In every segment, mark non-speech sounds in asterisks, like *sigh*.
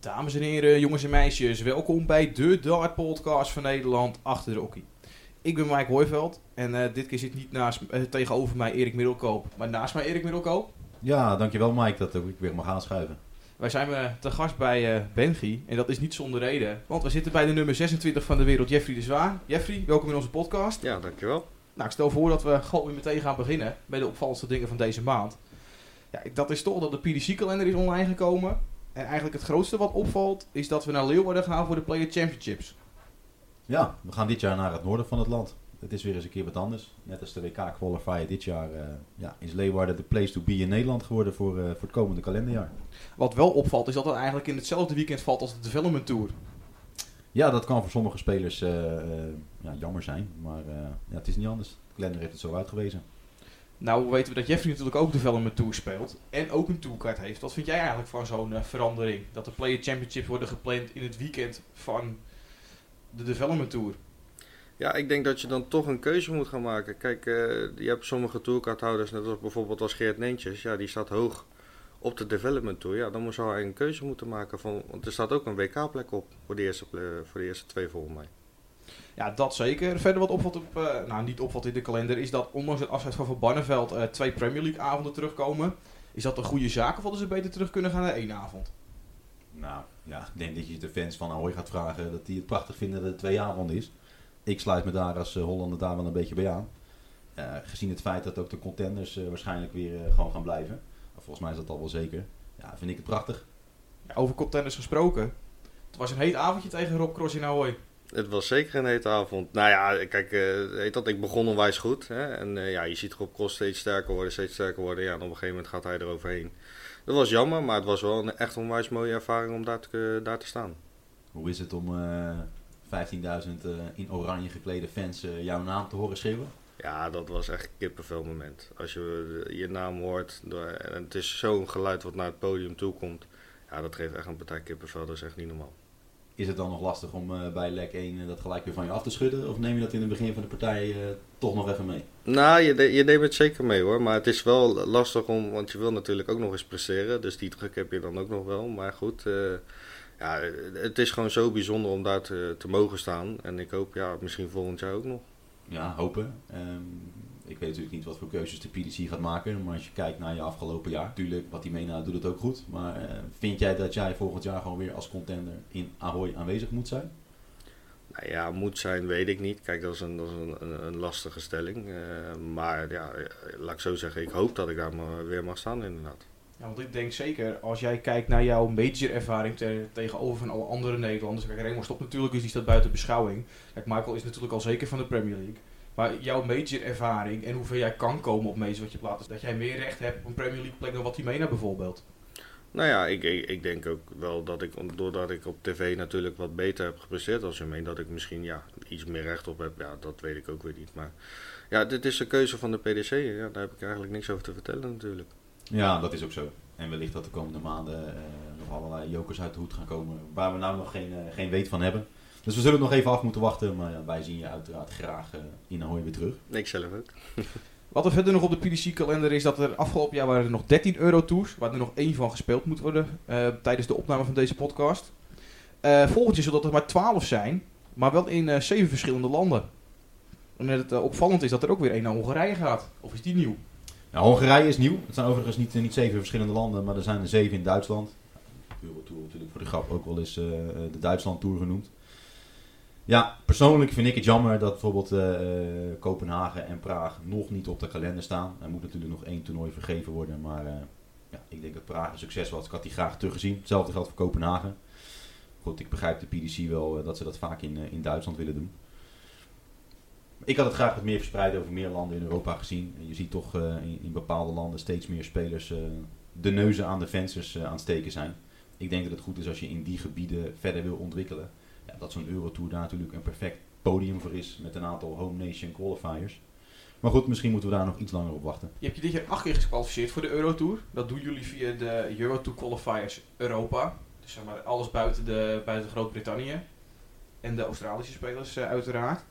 Dames en heren, jongens en meisjes, welkom bij de Dart Podcast van Nederland achter de hockey. Ik ben Mike Hooiveld en uh, dit keer zit niet naast, uh, tegenover mij Erik Middelkoop, maar naast mij Erik Middelkoop. Ja, dankjewel Mike dat ik weer mag aanschuiven. Wij zijn uh, te gast bij uh, Benji en dat is niet zonder reden, want we zitten bij de nummer 26 van de wereld, Jeffrey de Zwaan. Jeffrey, welkom in onze podcast. Ja, dankjewel. Nou, ik stel voor dat we gewoon weer meteen gaan beginnen bij de opvallendste dingen van deze maand. Ja, dat is toch dat de PDC-kalender is online gekomen. En eigenlijk het grootste wat opvalt is dat we naar Leeuwarden gaan voor de Player Championships. Ja, we gaan dit jaar naar het noorden van het land. Het is weer eens een keer wat anders. Net als de WK-qualifier dit jaar uh, ja, is Leeuwarden de place to be in Nederland geworden voor, uh, voor het komende kalenderjaar. Wat wel opvalt is dat het eigenlijk in hetzelfde weekend valt als de Development Tour. Ja, dat kan voor sommige spelers uh, ja, jammer zijn, maar ja, het is niet anders. De kalender heeft het zo uitgewezen. Nou weten we dat Jeffrey natuurlijk ook Development Tour speelt en ook een toolcard heeft. Wat vind jij eigenlijk van zo'n uh, verandering? Dat de Player Championships worden gepland in het weekend van de Development Tour? Ja, ik denk dat je dan toch een keuze moet gaan maken. Kijk, uh, je hebt sommige toolcardhouders, net als bijvoorbeeld als Geert Neentjes, ja, die staat hoog op de Development Tour. Ja, dan zou hij een keuze moeten maken, van, want er staat ook een WK-plek op voor de, eerste, voor de eerste twee volgens mij. Ja, dat zeker. Verder wat opvalt op, uh, nou niet opvalt in de kalender, is dat ondanks het afscheid van Van Barneveld uh, twee Premier League avonden terugkomen. Is dat een goede zaak of hadden ze beter terug kunnen gaan naar één avond? Nou, ja, ik denk dat je de fans van Ahoy gaat vragen dat die het prachtig vinden dat het twee avonden is. Ik sluit me daar als uh, Hollander daar wel een beetje bij aan. gezien het feit dat ook de contenders waarschijnlijk weer gewoon gaan blijven. Volgens mij is dat al wel zeker. Ja, vind ik het prachtig. Ja, over contenders gesproken. Het was een heet avondje tegen Rob Cross in Ahoy. Het was zeker een hete avond. Nou ja, kijk, uh, heet dat, ik begon onwijs goed. Hè? En uh, ja, je ziet Rob Cross steeds sterker worden, steeds sterker worden. Ja, en op een gegeven moment gaat hij eroverheen. Dat was jammer, maar het was wel een echt onwijs mooie ervaring om daar te, uh, daar te staan. Hoe is het om 15.000 in oranje geklede fans jouw naam te horen schreeuwen? Ja, dat was echt een kippenvel moment. Als je je naam hoort en het is zo'n geluid wat naar het podium toe komt. Ja, dat geeft echt een partij kippenvel, dat is echt niet normaal. Is het dan nog lastig om uh, bij lek 1 uh, dat gelijk weer van je af te schudden? Of neem je dat in het begin van de partij uh, toch nog even mee? Nou, je, je neemt het zeker mee hoor. Maar het is wel lastig om, want je wil natuurlijk ook nog eens presteren. Dus die druk heb je dan ook nog wel. Maar goed, ja, het is gewoon zo bijzonder om daar te, te, mogen staan. En ik hoop, ja, misschien volgend jaar ook nog. Ja, hopen. Um, ik weet natuurlijk niet wat voor keuzes de PDC gaat maken. Maar als je kijkt naar je afgelopen jaar, natuurlijk, wat hij meenaat doet het ook goed. Maar uh, vind jij dat jij volgend jaar gewoon weer als contender in Ahoy aanwezig moet zijn? Nou ja, moet zijn weet ik niet. Kijk, dat is een, dat is een, een, een lastige stelling. Uh, maar ja, laat ik zo zeggen, ik hoop dat ik daar maar weer mag staan inderdaad. Ja, want ik denk zeker, als jij kijkt naar jouw major ervaring te, tegenover van alle andere Nederlanders. Kijk, Raymond Stop natuurlijk, dus die staat buiten beschouwing. Kijk, Michael is natuurlijk al zeker van de Premier League. Maar jouw major ervaring en hoeveel jij kan komen op major wat je plaat, dat jij meer recht hebt op een Premier League plek dan wat hij mee naar bijvoorbeeld. Nou ja, ik, ik, ik, denk ook wel dat ik, doordat ik op tv natuurlijk wat beter heb gepresteerd als je meent, dat ik misschien ja, iets meer recht op heb. Ja, dat weet ik ook weer niet. Maar ja, dit is de keuze van de PDC. Ja, daar heb ik eigenlijk niks over te vertellen natuurlijk. Ja, dat is ook zo. En wellicht dat de komende maanden uh, nog allerlei jokers uit de hoed gaan komen waar we nou nog geen, uh, geen weet van hebben. Dus we zullen nog even af moeten wachten, maar ja, wij zien je uiteraard graag uh, in Ahoy weer terug. Ik zelf ook. *laughs* Wat er verder nog op de PDC-kalender is, dat er afgelopen jaar waren er nog 13 Euro-tours, waar er nog één van gespeeld moet worden uh, tijdens de opname van deze podcast. Uh, volgend jaar zullen er maar 12 zijn, maar wel in uh, 7 verschillende landen. En het opvallend is dat er ook weer één naar Hongarije gaat. Of is die nieuw? Nou, Hongarije is nieuw. Het zijn overigens niet, niet zeven verschillende landen, maar er zijn er zeven in Duitsland. Eurotour natuurlijk voor de grap ook wel eens de Duitsland-tour genoemd. Ja, persoonlijk vind ik het jammer dat bijvoorbeeld uh, Kopenhagen en Praag nog niet op de kalender staan. Er moet natuurlijk nog één toernooi vergeven worden, maar uh, ja, ik denk dat Praag een succes was. Ik had die graag teruggezien. Hetzelfde geldt voor Kopenhagen. Goed, ik begrijp de PDC wel dat ze dat vaak in, in Duitsland willen doen. Ik had het graag wat meer verspreid over meer landen in Europa gezien. Je ziet toch in, in, bepaalde landen steeds meer spelers de neuzen aan de vensters aan het steken zijn. Ik denk dat het goed is als je in die gebieden verder wil ontwikkelen dat zo'n Eurotour daar natuurlijk een perfect podium voor is met een aantal home nation qualifiers. Maar goed, misschien moeten we daar nog iets langer op wachten. Je hebt je dit jaar acht keer geskwalificeerd voor de Eurotour. Dat doen jullie via de Eurotour qualifiers Europa. Dus zeg maar alles buiten, de, buiten Groot-Brittannië. En de Australische spelers uh, uiteraard.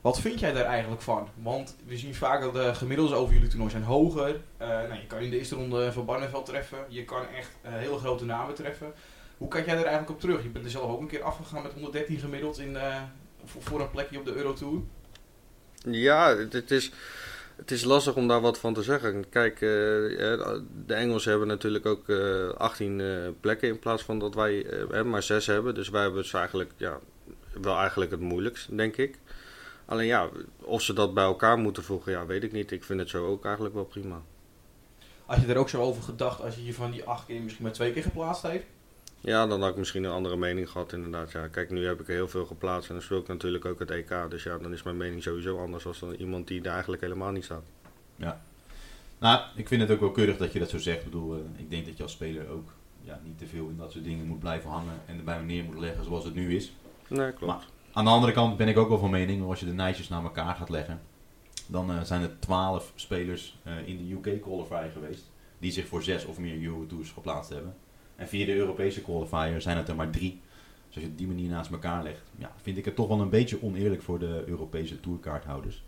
Wat vind jij daar eigenlijk van? Want we zien vaak dat de gemiddeldes over jullie toernooi zijn hoger. Uh, nou, je kan in de eerste ronde van Barneveld treffen. Je kan echt uh, hele grote namen treffen. Hoe kijk jij er eigenlijk op terug? Je bent er zelf ook een keer afgegaan met 113 gemiddeld in, eh, voor, voor een plekje op de Eurotour. Ja, het, het is, het is lastig om daar wat van te zeggen. Kijk, eh, eh, de Engelsen hebben natuurlijk ook eh 18 eh, plekken in plaats van dat wij maar 6 hebben. Dus wij hebben het eigenlijk, ja, wel eigenlijk het moeilijkst, denk ik. Alleen ja, of ze dat bij elkaar moeten voegen, ja, weet ik niet. Ik vind het zo ook eigenlijk wel prima. Had je er ook zo over gedacht als je hier van die acht keer misschien maar twee keer geplaatst heeft? Ja, dan had ik misschien een andere mening gehad inderdaad. Ja, kijk, nu heb ik er heel veel geplaatst en dan speel ik natuurlijk ook het EK. Dus ja, dan is mijn mening sowieso anders dan iemand die daar eigenlijk helemaal niet staat. Nou, ik vind het ook wel keurig dat je dat zo zegt. Ik bedoel, eh, ik denk dat je als speler ook ja, niet te veel in dat soort dingen moet blijven hangen en erbij neer moet leggen zoals het nu is. Nee, klopt. Maar aan de andere kant ben ik ook wel van mening, als je de nijsjes naar elkaar gaat leggen, dan eh, zijn er 12 spelers eh, in de UK qualifier geweest die zich voor zes of meer Eurotours geplaatst hebben. En via de Europese qualifier zijn het er maar drie. Dus als je het die manier naast elkaar legt, ja, vind ik het toch wel een beetje oneerlijk voor de Europese tourkaarthouders.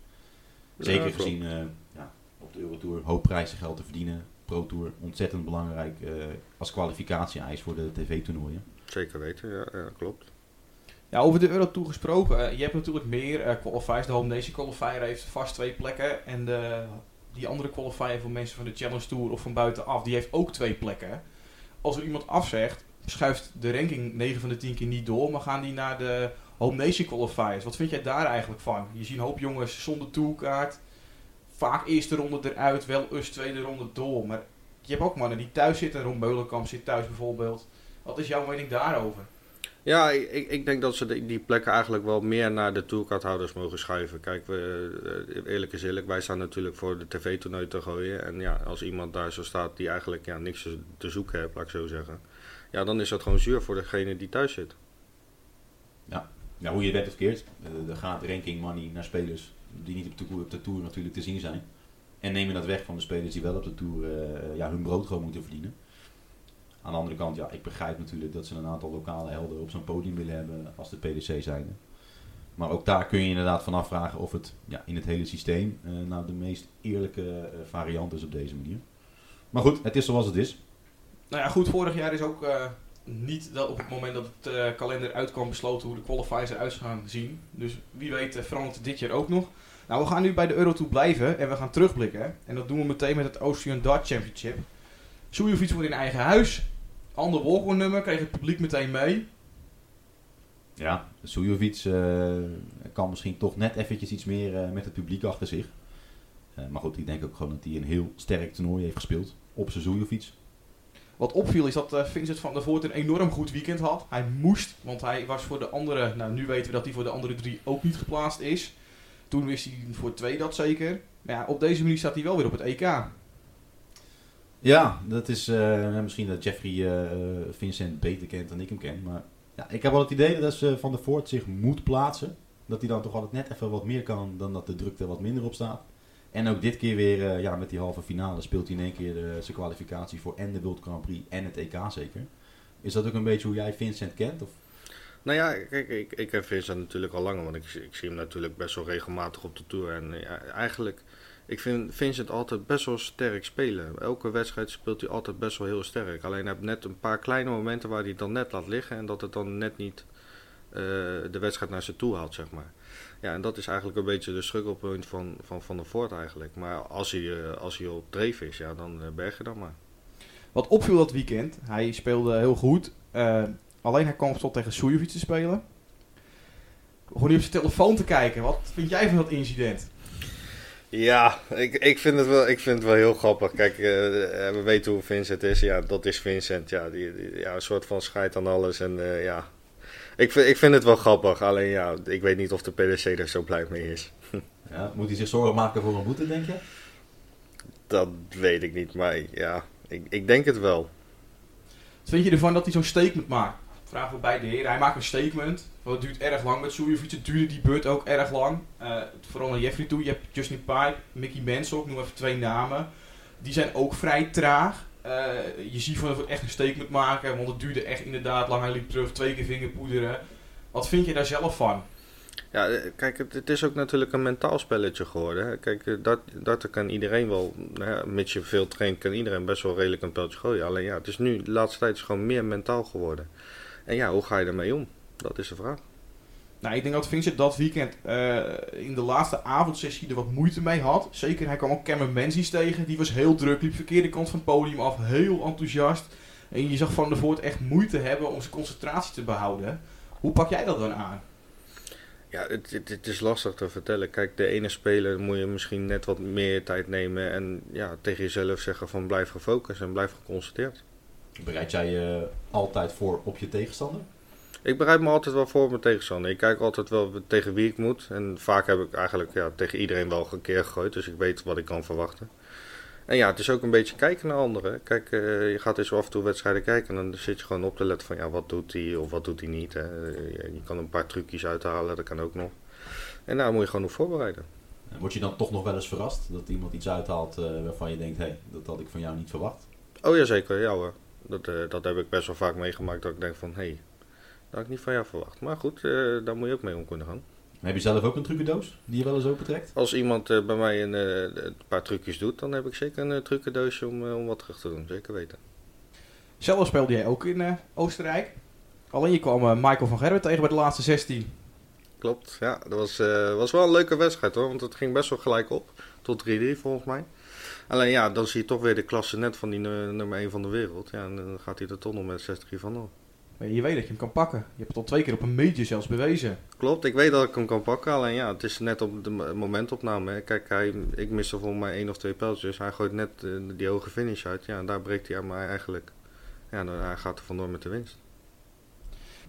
Zeker Ja, gezien eh, ja, op de Eurotour hoop prijzen geld te verdienen. Pro Tour ontzettend belangrijk eh, als kwalificatie-eis voor de tv-toernooien. Zeker weten, ja, ja klopt. Ja, over de Eurotour gesproken. eh, je hebt natuurlijk meer eh, qualifiers. De Home Nation qualifier heeft vast twee plekken. En de, die andere qualifier voor mensen van de Challenge Tour of van buitenaf, die heeft ook twee plekken. Als er iemand afzegt, schuift de ranking 9 van de 10 keer niet door, maar gaan die naar de Home Nation qualifiers. Wat vind jij daar eigenlijk van? Je ziet een hoop jongens zonder tourkaart. Vaak eerste ronde eruit, wel us tweede ronde door. Maar je hebt ook mannen die thuis zitten. Ron Meulenkamp zit thuis bijvoorbeeld. Wat is jouw mening daarover? Ja, ik, ik- denk dat ze die, plekken eigenlijk wel meer naar de tourkaarthouders mogen schuiven. Kijk, we, eh, eerlijk is eerlijk, wij staan natuurlijk voor de tv-toernooi te gooien. En ja, als iemand daar zo staat die eigenlijk ja, niks te- zoeken heeft, laat ik zo zeggen. Ja, dan is dat gewoon zuur voor degene die thuis zit. Ja, hoe je bent of keert, eh, er gaat ranking money naar spelers die niet op de, op de Tour natuurlijk te zien zijn. En nemen dat weg van de spelers die wel op de Tour eh, ja, hun brood gewoon moeten verdienen. Aan de andere kant, ja, ik begrijp natuurlijk dat ze een aantal lokale helden op zo'n podium willen hebben als de PDC zijn. Maar ook daar kun je inderdaad van afvragen of het ja, in het hele systeem eh, nou de meest eerlijke eh, variant is op deze manier. Maar goed, het is zoals het is. Nou ja, goed, vorig jaar is ook eh, niet dat op het moment dat het kalender uitkwam besloten hoe de qualifiers eruit gaan zien. Dus wie weet verandert dit jaar ook nog. Nou, we gaan nu bij de Eurotour blijven en we gaan terugblikken. En dat doen we meteen met het Ocean Dart Championship. Soejovic wordt in eigen huis. Ander walk nummer, kreeg het publiek meteen mee. Ja, Sujovic eh, kan misschien toch net eventjes iets meer eh, met het publiek achter zich. Eh, maar goed, ik denk ook gewoon dat hij een heel sterk toernooi heeft gespeeld op zijn Sujovic. Wat opviel is dat Vincent van der Voort een enorm goed weekend had. Hij moest, want hij was voor de andere, nou nu weten we dat hij voor de andere drie ook niet geplaatst is. Toen wist hij voor twee dat zeker. Maar ja, op deze manier staat hij wel weer op het EK. Ja, dat is eh, misschien dat Jeffrey eh, Vincent beter kent dan ik hem ken. Maar ja, ik heb wel het idee dat eh, Van der Voort zich moet plaatsen, dat hij dan toch altijd net even wat meer kan dan dat de drukte wat minder op staat. En ook dit keer weer, eh, ja, met die halve finale speelt hij in één keer eh, zijn kwalificatie voor en de World Grand Prix en het EK zeker. Is dat ook een beetje hoe jij Vincent kent? Of? Nou ja, kijk, ik, ik ken Vincent natuurlijk al langer, want ik, ik zie hem natuurlijk best wel regelmatig op de Tour. En ja, eigenlijk, ik vind Vincent altijd best wel sterk spelen. Elke wedstrijd speelt hij altijd best wel heel sterk. Alleen hij heeft net een paar kleine momenten waar hij dan net laat liggen en dat het dan net niet eh, de wedstrijd naar ze toe haalt, zeg maar. Ja, en dat is eigenlijk een beetje de struggelpunt van Van, van der Voort eigenlijk. Maar als hij, eh, als hij op dreef is, ja, dan eh, berg je dan maar. Wat opviel dat weekend, hij speelde heel goed. Alleen hij kwam tot tegen Soejovic te spelen. Gewoon niet op zijn telefoon te kijken. Wat vind jij van dat incident? Ja, ik, ik, vind het wel, ik vind het wel heel grappig. Kijk, eh, we weten hoe Vincent is. Ja, dat is Vincent. Ja, die, die- ja een soort van scheid aan alles. En eh, ja, ik vind, ik vind het wel grappig. Alleen ja, ik weet niet of de PDC er zo blij mee is. *laughs* Ja, moet hij zich zorgen maken voor een boete, denk je? Dat weet ik niet. Maar ja, ik, ik denk het wel. Wat vind je ervan dat hij zo'n statement maakt? Vragen we beide heren. Hij maakt een statement. Het duurt erg lang met Soejovic. Het duurde die beurt ook erg lang. Eh, vooral naar Jeffrey toe. Je hebt Justin Pipe, Mickey Mansell. Ik noem even twee namen. Die zijn ook vrij traag. Eh, je ziet van echt een statement maken. Want het duurde echt inderdaad lang. Hij liep terug. Twee keer vingerpoederen. Wat vind je daar zelf van? Ja, eh, kijk, het, is ook natuurlijk een mentaal spelletje geworden. Hè. Kijk, dat, dat kan iedereen wel, mits je veel traint, kan iedereen best wel redelijk een pijltje gooien. Alleen ja, het is nu, de laatste tijd is gewoon meer mentaal geworden. En ja, hoe ga je ermee om? Dat is de vraag. Nou, ik denk dat Vincent dat weekend eh, in de laatste avondsessie er wat moeite mee had. Zeker, hij kwam ook Cameron Menzies tegen. Die was heel druk, liep verkeerde kant van het podium af, heel enthousiast. En je zag Van der Voort echt moeite hebben om zijn concentratie te behouden. Hoe pak jij dat dan aan? Ja, het, het, het is lastig te vertellen. Kijk, de ene speler moet je misschien net wat meer tijd nemen en ja, tegen jezelf zeggen van blijf gefocust en blijf geconcentreerd. Bereid jij je altijd voor op je tegenstander? Ik bereid me altijd wel voor op mijn tegenstander. Ik kijk altijd wel tegen wie ik moet. En vaak heb ik eigenlijk ja, tegen iedereen wel een keer gegooid. Dus ik weet wat ik kan verwachten. En ja, het is ook een beetje kijken naar anderen. Kijk, eh, je gaat eens af en toe wedstrijden kijken. En dan zit je gewoon op te letten van ja, wat doet hij of wat doet hij niet. Hè. Je kan een paar trucjes uithalen, dat kan ook nog. En daar moet je gewoon op voorbereiden. Word je dan toch nog wel eens verrast dat iemand iets uithaalt eh, waarvan je denkt, hé, hey, dat had ik van jou niet verwacht? Oh ja, zeker. Ja hoor. Dat, eh, dat heb ik best wel vaak meegemaakt. Dat ik denk van, hé, hey, dat had ik niet van jou verwacht. Maar goed, eh, daar moet je ook mee om kunnen gaan. Heb je zelf ook een trucendoos die je wel eens opentrekt? Als iemand eh, bij mij een, een paar trucjes doet, dan heb ik zeker een trucendoosje om, om wat terug te doen. Zeker weten. Zelf speelde jij ook in Oostenrijk. Alleen je kwam Michael van Gerwen tegen bij de laatste 16. Klopt, ja. Dat was, was wel een leuke wedstrijd hoor. Want het ging best wel gelijk op. Tot 3-3 volgens mij. Alleen ja, dan zie je toch weer de klasse net van die nu- nummer 1 van de wereld. Ja, en dan gaat hij er toch nog met 6-3 vanaf. Maar je weet dat je hem kan pakken. Je hebt het al twee keer op een major zelfs bewezen. Klopt, ik weet dat ik hem kan pakken. Alleen ja, het is net op de mo- momentopname. Hè. Kijk, hij, ik miste volgens mij één of twee pijltjes. Hij gooit net eh, die hoge finish uit. Ja, en daar breekt hij aan mij eigenlijk. Ja, dan, hij gaat er vandoor met de winst.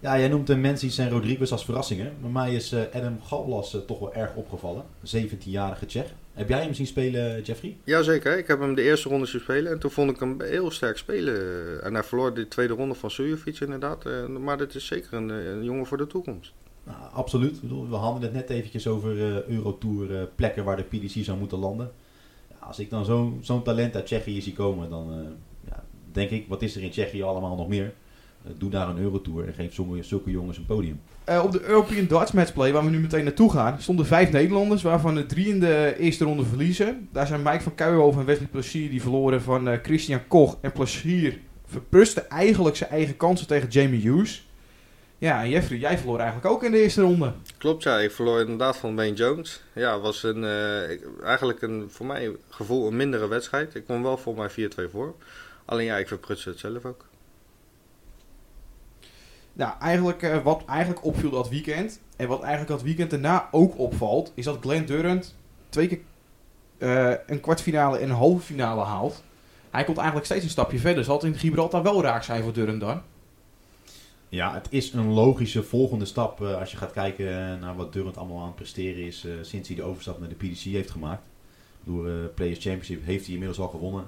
Ja, jij noemt de Menzies en Rodriguez als verrassingen. Maar mij is eh, Adam Gallas eh, toch wel erg opgevallen. 17-jarige Tsjech. Heb jij hem zien spelen, Jeffrey? Jazeker, ik heb hem de eerste ronde zien spelen. En toen vond ik hem heel sterk spelen. En hij verloor de tweede ronde van Sujovic inderdaad. Eh, Maar dit is zeker een, eh, een jongen voor de toekomst. Nou, absoluut. Ik bedoel, we hadden het net eventjes over eh, Eurotour eh, plekken waar de PDC zou moeten landen. Ja, als ik dan zo- zo'n talent uit Tsjechië zie komen, dan eh, ja, denk ik, wat is er in Tsjechië allemaal nog meer? Eh, doe daar een Eurotour en geef zulke, zulke jongens een podium. Eh, op de European Darts Matchplay, waar we nu meteen naartoe gaan, stonden vijf Nederlanders, waarvan er drie in de eerste ronde verliezen. Daar zijn Mike van Kuijenhoven en Wesley Placier die verloren van eh, Christian Koch. En Placier verpruste eigenlijk zijn eigen kansen tegen Jamie Hughes. Ja, en Jeffrey, jij verloor eigenlijk ook in de eerste ronde. Klopt, ja. Ik verloor inderdaad van Wayne Jones. Ja, was een, eh, eigenlijk een, voor mij gevoel een mindere wedstrijd. Ik kwam wel voor mij 4-2 voor. Alleen ja, ik verprutste het zelf ook. Nou, eigenlijk, eh, wat eigenlijk opviel dat weekend, en wat eigenlijk dat weekend daarna ook opvalt, is dat Glenn Durant twee keer eh, een kwartfinale en een halve finale haalt. Hij komt eigenlijk steeds een stapje verder. Zal het in Gibraltar wel raak zijn voor Durant dan? Ja, het is een logische volgende stap eh, als je gaat kijken naar wat Durant allemaal aan het presteren is sinds hij de overstap naar de PDC heeft gemaakt. Door Players Championship heeft hij inmiddels al gewonnen.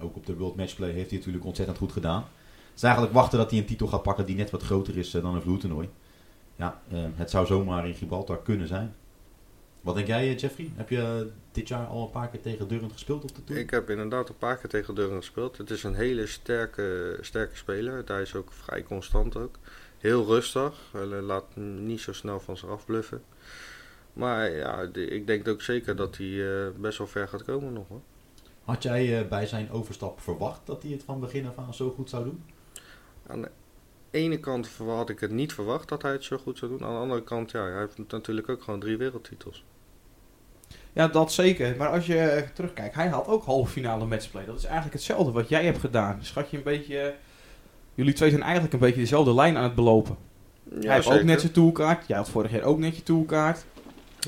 Ook op de World Matchplay heeft hij natuurlijk ontzettend goed gedaan. Het is eigenlijk wachten dat hij een titel gaat pakken die net wat groter is eh, dan een vloertoernooi. Ja, eh, het zou zomaar in Gibraltar kunnen zijn. Wat denk jij, eh, Jeffrey? Heb je dit jaar al een paar keer tegen Durant gespeeld op de Tour? Ik heb inderdaad een paar keer tegen Durant gespeeld. Het is een hele sterke, sterke speler. Hij is ook vrij constant ook. Heel rustig. Hij laat niet zo snel van zich afbluffen. Maar ja, ik denk ook zeker dat hij best wel ver gaat komen nog hoor. Had jij bij zijn overstap verwacht dat hij het van begin af aan zo goed zou doen? Aan de ene kant had ik het niet verwacht dat hij het zo goed zou doen. Aan de andere kant, ja, hij heeft natuurlijk ook gewoon drie wereldtitels. Ja, dat zeker. Maar als je terugkijkt, hij had ook halve finale matchplay. Dat is eigenlijk hetzelfde wat jij hebt gedaan. Schat je een beetje... jullie twee zijn eigenlijk een beetje dezelfde lijn aan het belopen. Ja, hij heeft zeker. ook net zijn toolkaart. Jij had vorig jaar ook net je toolkaart.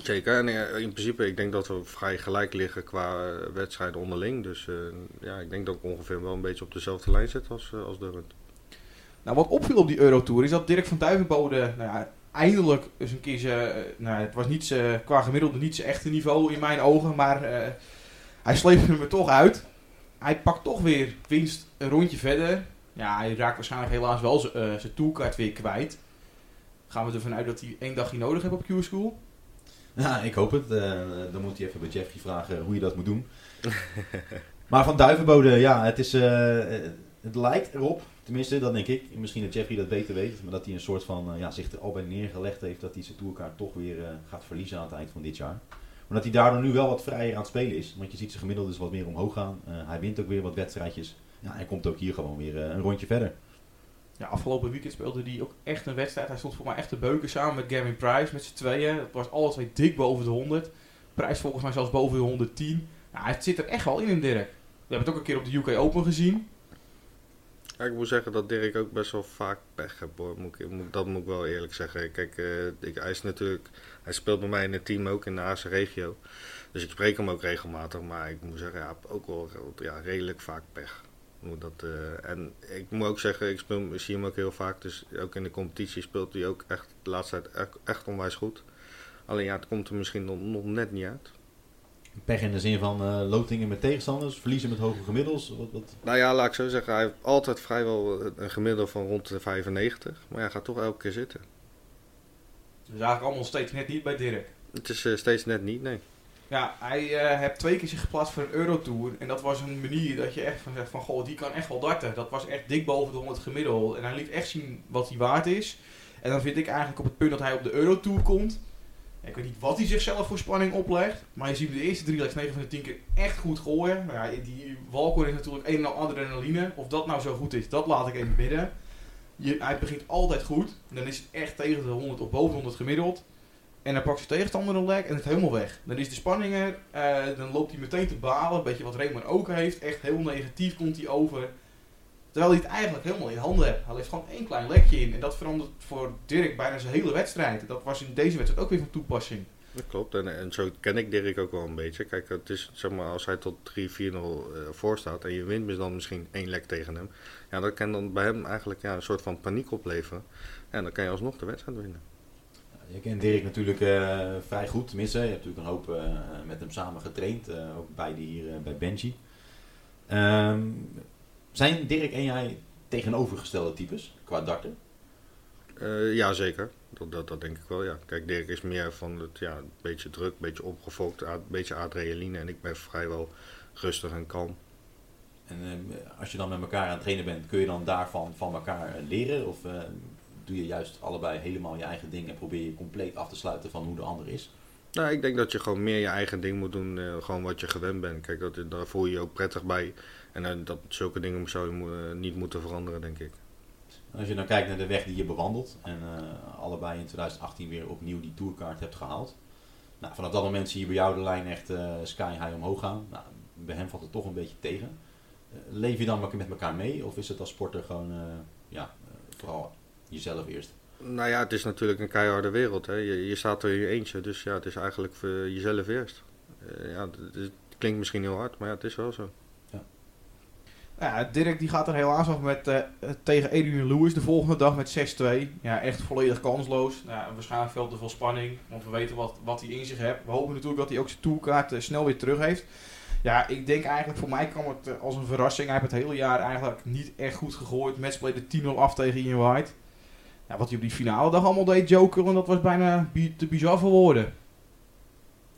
Zeker. En eh, in principe, ik denk dat we vrij gelijk liggen qua eh, wedstrijden onderling. Dus eh, ja, ik denk dat ik ongeveer wel een beetje op dezelfde lijn zit als, eh, als Durant. Nou, wat opviel op die Eurotour is dat Dirk van Duivenbode nou ja, eindelijk eens een keer zijn... eh, nou, het was niet zijn, qua gemiddelde niet zijn echte niveau in mijn ogen, maar eh, hij sleepte hem er toch uit. Hij pakt toch weer winst een rondje verder. Ja, hij raakt waarschijnlijk helaas wel eh, zijn toolkaart weer kwijt. Gaan we ervan uit dat hij één dagje nodig heeft op Q-School? Ja, *laughs* ik hoop het. Eh, dan moet hij even bij Jeffrey vragen hoe je dat moet doen. *laughs* maar van Duivenbode, ja, het, is, eh, het lijkt erop, Tenminste, dat denk ik. Misschien dat Jeffrey dat beter weet. Maar dat hij een soort van, eh, ja, zich er al bij neergelegd heeft dat hij zijn tourkaart toch weer eh, gaat verliezen aan het eind van dit jaar. Maar dat hij daardoor nu wel wat vrijer aan het spelen is. Want je ziet zijn gemiddelde dus wat meer omhoog gaan. Eh, hij wint ook weer wat wedstrijdjes. Ja, hij komt ook hier gewoon weer een rondje verder. Ja, afgelopen weekend speelde hij ook echt een wedstrijd. Hij stond voor mij echt te beuken samen met Gavin Price met z'n tweeën. Het was alle twee dik boven de 100. Price volgens mij zelfs boven de 110. Ja, hij zit er echt wel in in Dirk. We hebben het ook een keer op de UK Open gezien. Ik moet zeggen dat Dirk ook best wel vaak pech heeft hoor. Moet ik, dat moet ik wel eerlijk zeggen. Kijk, eh, ik, hij natuurlijk. Hij speelt bij mij in het team ook in de Aarse regio. Dus ik spreek hem ook regelmatig. Maar ik moet zeggen, ja, ook wel ja, redelijk vaak pech. Dat, eh, en ik moet ook zeggen, ik, speel, zie hem ook heel vaak. Dus ook in de competitie speelt hij ook echt de laatste tijd echt, echt onwijs goed. Alleen ja, het komt er misschien nog net niet uit. Pech in de zin van eh, lotingen met tegenstanders, verliezen met hoge gemiddels. Wat, wat... Nou ja, laat ik zo zeggen, hij heeft altijd vrijwel een gemiddelde van rond de 95. Maar hij gaat toch elke keer zitten. Dus eigenlijk allemaal steeds net niet bij Dirk. Het is uh, steeds net niet, nee. Ja, hij uh, heeft twee keer zich geplaatst voor een Eurotour. En dat was een manier dat je echt van zegt van, goh, die kan echt wel darten. Dat was echt dik boven de 100 gemiddeld. En hij liet echt zien wat hij waard is. En dan vind ik eigenlijk op het punt dat hij op de Eurotour komt. Ik weet niet wat hij zichzelf voor spanning oplegt. Maar je ziet de eerste drie legs 9 van de 10 keer echt goed gooien. Nou ja, die Walcor is natuurlijk een en al adrenaline. Of dat nou zo goed is, dat laat ik even bidden. Je, hij begint altijd goed. Dan is het echt tegen de 100 of boven de 100 gemiddeld. En dan pakt zijn tegenstander een lek en het helemaal weg. Dan is de spanning er. Uh, dan loopt hij meteen te balen. Een beetje wat Raymond ook heeft. Echt heel negatief komt hij over. Terwijl hij het eigenlijk helemaal in handen heeft. Hij heeft gewoon één klein lekje in. En dat verandert voor Dirk bijna zijn hele wedstrijd. Dat was in deze wedstrijd ook weer van toepassing. Dat klopt. En, en zo ken ik Dirk ook wel een beetje. Kijk, het is, zeg maar, als hij tot 3-4-0 uh, voor staat en je wint dan misschien één lek tegen hem. Ja, dat kan dan bij hem eigenlijk ja, een soort van paniek opleveren. En dan kan je alsnog de wedstrijd winnen. Je kent Dirk natuurlijk uh, vrij goed, tenminste. Je hebt natuurlijk een hoop uh, met hem samen getraind. Uh, ook beide hier bij Benji. Um, zijn Dirk en jij tegenovergestelde types qua darten? ja, zeker. Dat, dat, dat, denk ik wel, ja. Kijk, Dirk is meer van het ja, een beetje druk, een beetje opgefokt, een beetje adrenaline. En ik ben vrijwel rustig en kalm. En als je dan met elkaar aan het trainen bent, kun je dan daarvan van elkaar leren? Of doe je juist allebei helemaal je eigen ding en probeer je compleet af te sluiten van hoe de ander is? Nou, ik denk dat je gewoon meer je eigen ding moet doen, uh, gewoon wat je gewend bent. Kijk, dat, daar voel je je ook prettig bij. En uh, dat, zulke dingen zou je uh, niet moeten veranderen, denk ik. Als je dan kijkt naar de weg die je bewandelt en allebei in 2018 weer opnieuw die tourkaart hebt gehaald. Nou, vanaf dat moment zie je bij jou de lijn echt sky high omhoog gaan. Nou, bij hem valt het toch een beetje tegen. leef je dan met elkaar mee of is het als sporter gewoon ja, vooral jezelf eerst? Nou ja, het is natuurlijk een keiharde wereld. Hè. Je, je staat er in je eentje, dus ja, het is eigenlijk voor jezelf eerst. Uh, ja, het, het, klinkt misschien heel hard, maar ja, het is wel zo. Ja. Dirk die gaat er helaas af met, uh, tegen Adrian Lewis de volgende dag met 6-2. Ja, echt volledig kansloos. Waarschijnlijk veel te veel spanning, want we weten wat, wat hij in zich heeft. We hopen natuurlijk dat hij ook zijn tourkaart uh, snel weer terug heeft. Ja, ik denk eigenlijk voor mij kwam het als een verrassing. Hij heeft het hele jaar eigenlijk niet echt goed gegooid. Matchplay de 10-0 af tegen Ian White. Ja, wat hij op die finale dag allemaal deed, Joker, en dat was bijna bi te bizar voor woorden.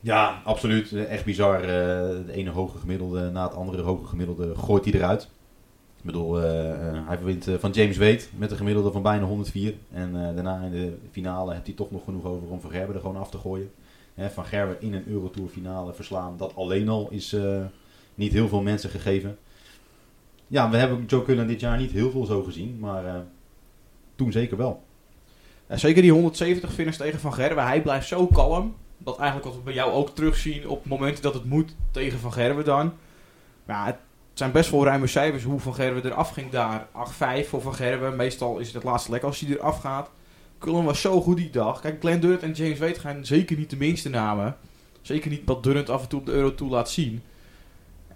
Ja, absoluut. Echt bizar. Uh, de ene hoge gemiddelde na het andere hoge gemiddelde gooit hij eruit. Ik bedoel, uh, uh, hij wint van James Wade met een gemiddelde van bijna 104. En daarna in de finale heeft hij toch nog genoeg over om Van Gerber er gewoon af te gooien. Van Gerber in een Eurotour finale verslaan, dat alleen al is niet heel veel mensen gegeven. Ja, we hebben Joe Cullen dit jaar niet heel veel zo gezien, maar toen zeker wel. Zeker die 170 finish tegen Van Gerwen. Hij blijft zo kalm. Dat eigenlijk wat we bij jou ook terugzien op momenten dat het moet tegen Van Gerwen dan. Ja, het zijn best wel ruime cijfers hoe Van Gerwen eraf ging daar. 8-5 voor Van Gerwen. Meestal is het het laatste lek als hij eraf gaat. Cullen was zo goed die dag. Kijk, Glenn Durant en James Wade gaan zeker niet de minste namen. Zeker niet wat Durant af en toe op de Euro toe laat zien.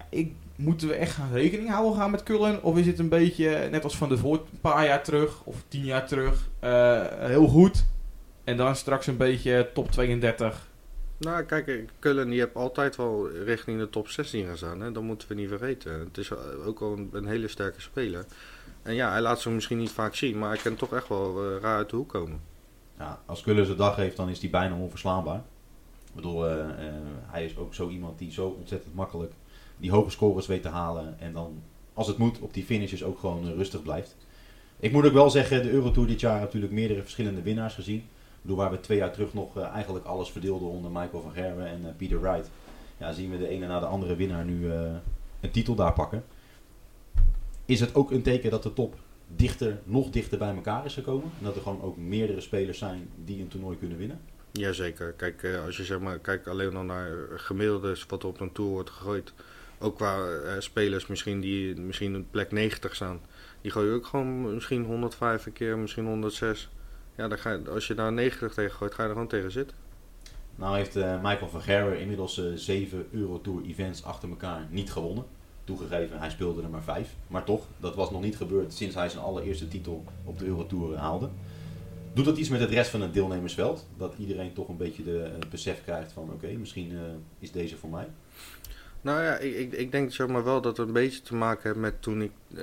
Ik moeten we echt gaan rekening houden gaan met Cullen? Of is het een beetje, net als van de voor een paar jaar terug of tien jaar terug, uh, heel goed. En dan straks een beetje top 32. Nou, kijk, Cullen die heeft altijd wel richting de top 16 gestaan. Hè? Dat moeten we niet vergeten. Het is ook al een, hele sterke speler. En ja, hij laat ze misschien niet vaak zien, maar hij kan toch echt wel uh, raar uit de hoek komen. Ja, als Cullen zijn dag heeft, dan is hij bijna onverslaanbaar. Ik bedoel, uh, hij is ook zo iemand die zo ontzettend makkelijk die hoge scores weet te halen. En dan, als het moet, op die finishes ook gewoon rustig blijft. Ik moet ook wel zeggen, de Eurotour dit jaar natuurlijk meerdere verschillende winnaars gezien. Bedoel, waar we twee jaar terug nog eh, eigenlijk alles verdeelden onder Michael van Gerwen en uh, Peter Wright. Ja, zien we de ene na de andere winnaar nu uh, een titel daar pakken. Is het ook een teken dat de top dichter, nog dichter bij elkaar is gekomen? En dat er gewoon ook meerdere spelers zijn die een toernooi kunnen winnen? Jazeker. Kijk, als je zeg maar, kijkt alleen nog naar gemiddeldes wat er op een tour wordt gegooid. Ook qua spelers misschien die misschien op plek 90 staan die gooi je ook gewoon misschien 105 een keer, misschien 106. Ja, dan ga je, als je daar 90 tegen gooit, ga je er gewoon tegen zitten. Nou heeft uh, Michael van Gerwen inmiddels uh, 7 Eurotour events achter elkaar niet gewonnen. Toegegeven, hij speelde er maar 5. Maar toch, dat was nog niet gebeurd sinds hij zijn allereerste titel op de Eurotour haalde. Doet dat iets met het rest van het deelnemersveld? Dat iedereen toch een beetje de, het besef krijgt van oké, misschien is deze voor mij? Nou ja, ik, ik, ik denk zeg maar wel dat het een beetje te maken heeft met toen ik uh,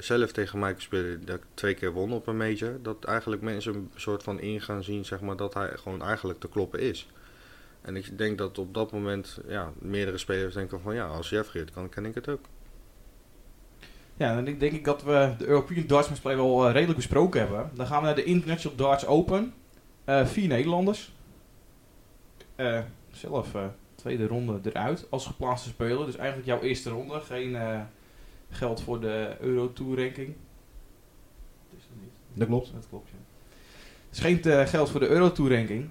zelf tegen Michael speelde, dat ik twee keer won op een major. Dat eigenlijk mensen een soort van in gaan zien zeg maar, dat hij gewoon eigenlijk te kloppen is. En ik denk dat op dat moment ja, meerdere spelers denken van ja, als Jeffrey het kan, kan ik het ook. Ja, dan denk ik dat we de European Darts wel uh, redelijk besproken hebben. Dan gaan we naar de International Darts Open. Uh, vier Nederlanders. zelf tweede ronde eruit als geplaatste speler. Dus eigenlijk jouw eerste ronde. Geen uh, geld voor de Euro Tour ranking. Dat, is niet. dat klopt. Dat klopt, ja. Dus geen uh, geld voor de Euro Tour ranking.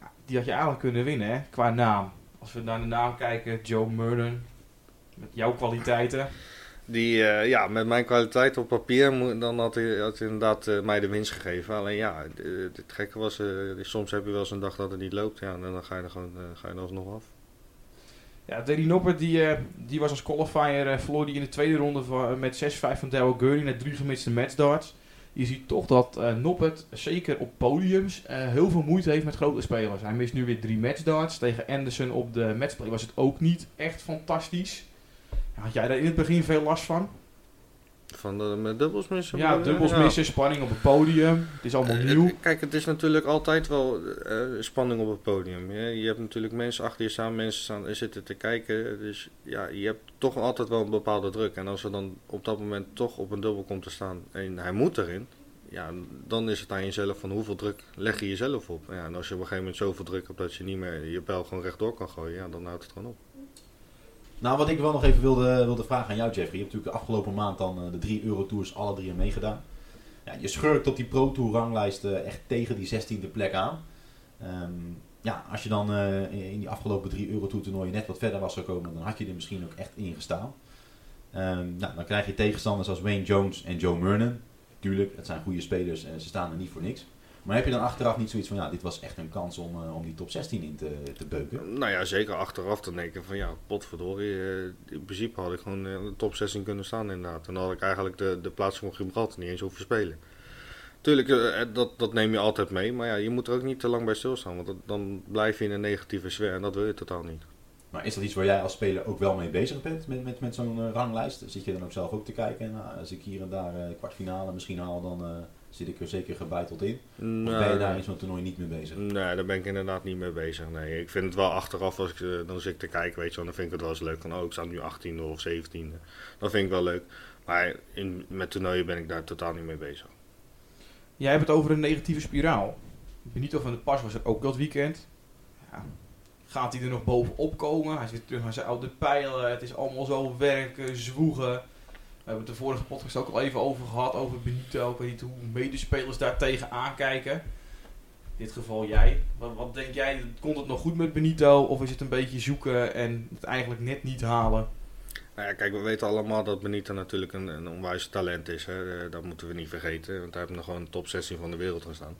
Ja, die had je eigenlijk kunnen winnen, hè, qua naam. Als we naar de naam kijken, Joe Murden. Met jouw kwaliteiten. Die, uh, ja, met mijn kwaliteit op papier, dan had hij, had inderdaad uh, mij de winst gegeven. Alleen ja, het gekke was, soms heb je wel eens een dag dat het niet loopt. Ja, en dan ga je er gewoon ga je er alsnog af. Ja, Danny Noppert, die, die was als qualifier, verloor die in de tweede ronde van, met 6-5 van Daryl Gurney net drie gemiste matchdarts. Je ziet toch dat Noppert, zeker op podiums, heel veel moeite heeft met grote spelers. Hij mist nu weer drie matchdarts. Tegen Anderson op de matchplay was het ook niet echt fantastisch. Had jij daar in het begin veel last van? Van de, met dubbels missen? Ja, dubbels missen, spanning op het podium. Het is allemaal nieuw. Kijk, het is natuurlijk altijd wel uh, spanning op het podium. Ja? Je hebt natuurlijk mensen achter je staan, mensen staan, zitten te kijken. Dus ja, je hebt toch altijd wel een bepaalde druk. En als er dan op dat moment toch op een dubbel komt te staan en hij moet erin, ja, dan is het aan jezelf van hoeveel druk leg je jezelf op. Ja, en als je op een gegeven moment zoveel druk hebt dat je niet meer je pijl gewoon rechtdoor kan gooien, ja, dan houdt het gewoon op. Nou, wat ik wel nog even wilde, wilde vragen aan jou, Jeffrey. Je hebt natuurlijk de afgelopen maand dan uh, de drie Eurotours alle drie meegedaan. Ja, je schurkt op die Pro Tour ranglijst uh, echt tegen die 16e plek aan. Um, ja, als je dan uh, in die afgelopen drie Eurotour toernooien net wat verder was gekomen, dan had je er misschien ook echt in gestaan. Um, nou, dan krijg je tegenstanders als Wayne Jones en Joe Murnan. Tuurlijk, het zijn goede spelers en ze staan er niet voor niks. Maar heb je dan achteraf niet zoiets van, ja, dit was echt een kans om, uh, om die top 16 in te, te beuken? Nou ja, zeker achteraf dan denk ik van, ja, potverdorie. Uh, in principe had ik gewoon de top 16 kunnen staan inderdaad. En dan had ik eigenlijk de, de plaats van Gibraltar niet eens hoeven spelen. Tuurlijk, uh, dat, dat neem je altijd mee. Maar ja, je moet er ook niet te lang bij stilstaan. Want dat, dan blijf je in een negatieve sfeer en dat wil je totaal niet. Maar is dat iets waar jij als speler ook wel mee bezig bent met, met, met zo'n ranglijst? Zit je dan ook zelf ook te kijken? Nou, als ik hier en daar kwartfinale misschien haal, dan zit ik er zeker gebeiteld in? Nee, of ben je daar in zo'n toernooi niet mee bezig? Nee, daar ben ik inderdaad niet mee bezig. Nee, ik vind het wel achteraf, als ik, eh, dan zit ik te kijken, weet je wel, dan vind ik het wel eens leuk. Van, oh, ik sta nu 18e of 17e. Dat vind ik wel leuk. Maar in, met toernooien ben ik daar totaal niet mee bezig. Jij hebt het over een negatieve spiraal. Benito van de Pas was er ook dat weekend. Ja. Gaat hij er nog bovenop komen? Hij zit terug naar zijn oude pijlen. Het is allemaal zo werken, zwoegen. We hebben het de vorige podcast ook al even over gehad, over Benito. Ik weet niet hoe medespelers daar tegen aankijken. In dit geval jij. Wat, wat, denk jij, komt het nog goed met Benito? Of is het een beetje zoeken en het eigenlijk net niet halen? Nou ja, kijk, we weten allemaal dat Benito natuurlijk een, een onwijs talent is. Hè. Eh, dat moeten we niet vergeten, want hij heeft nog gewoon top 16 van de wereld gestaan.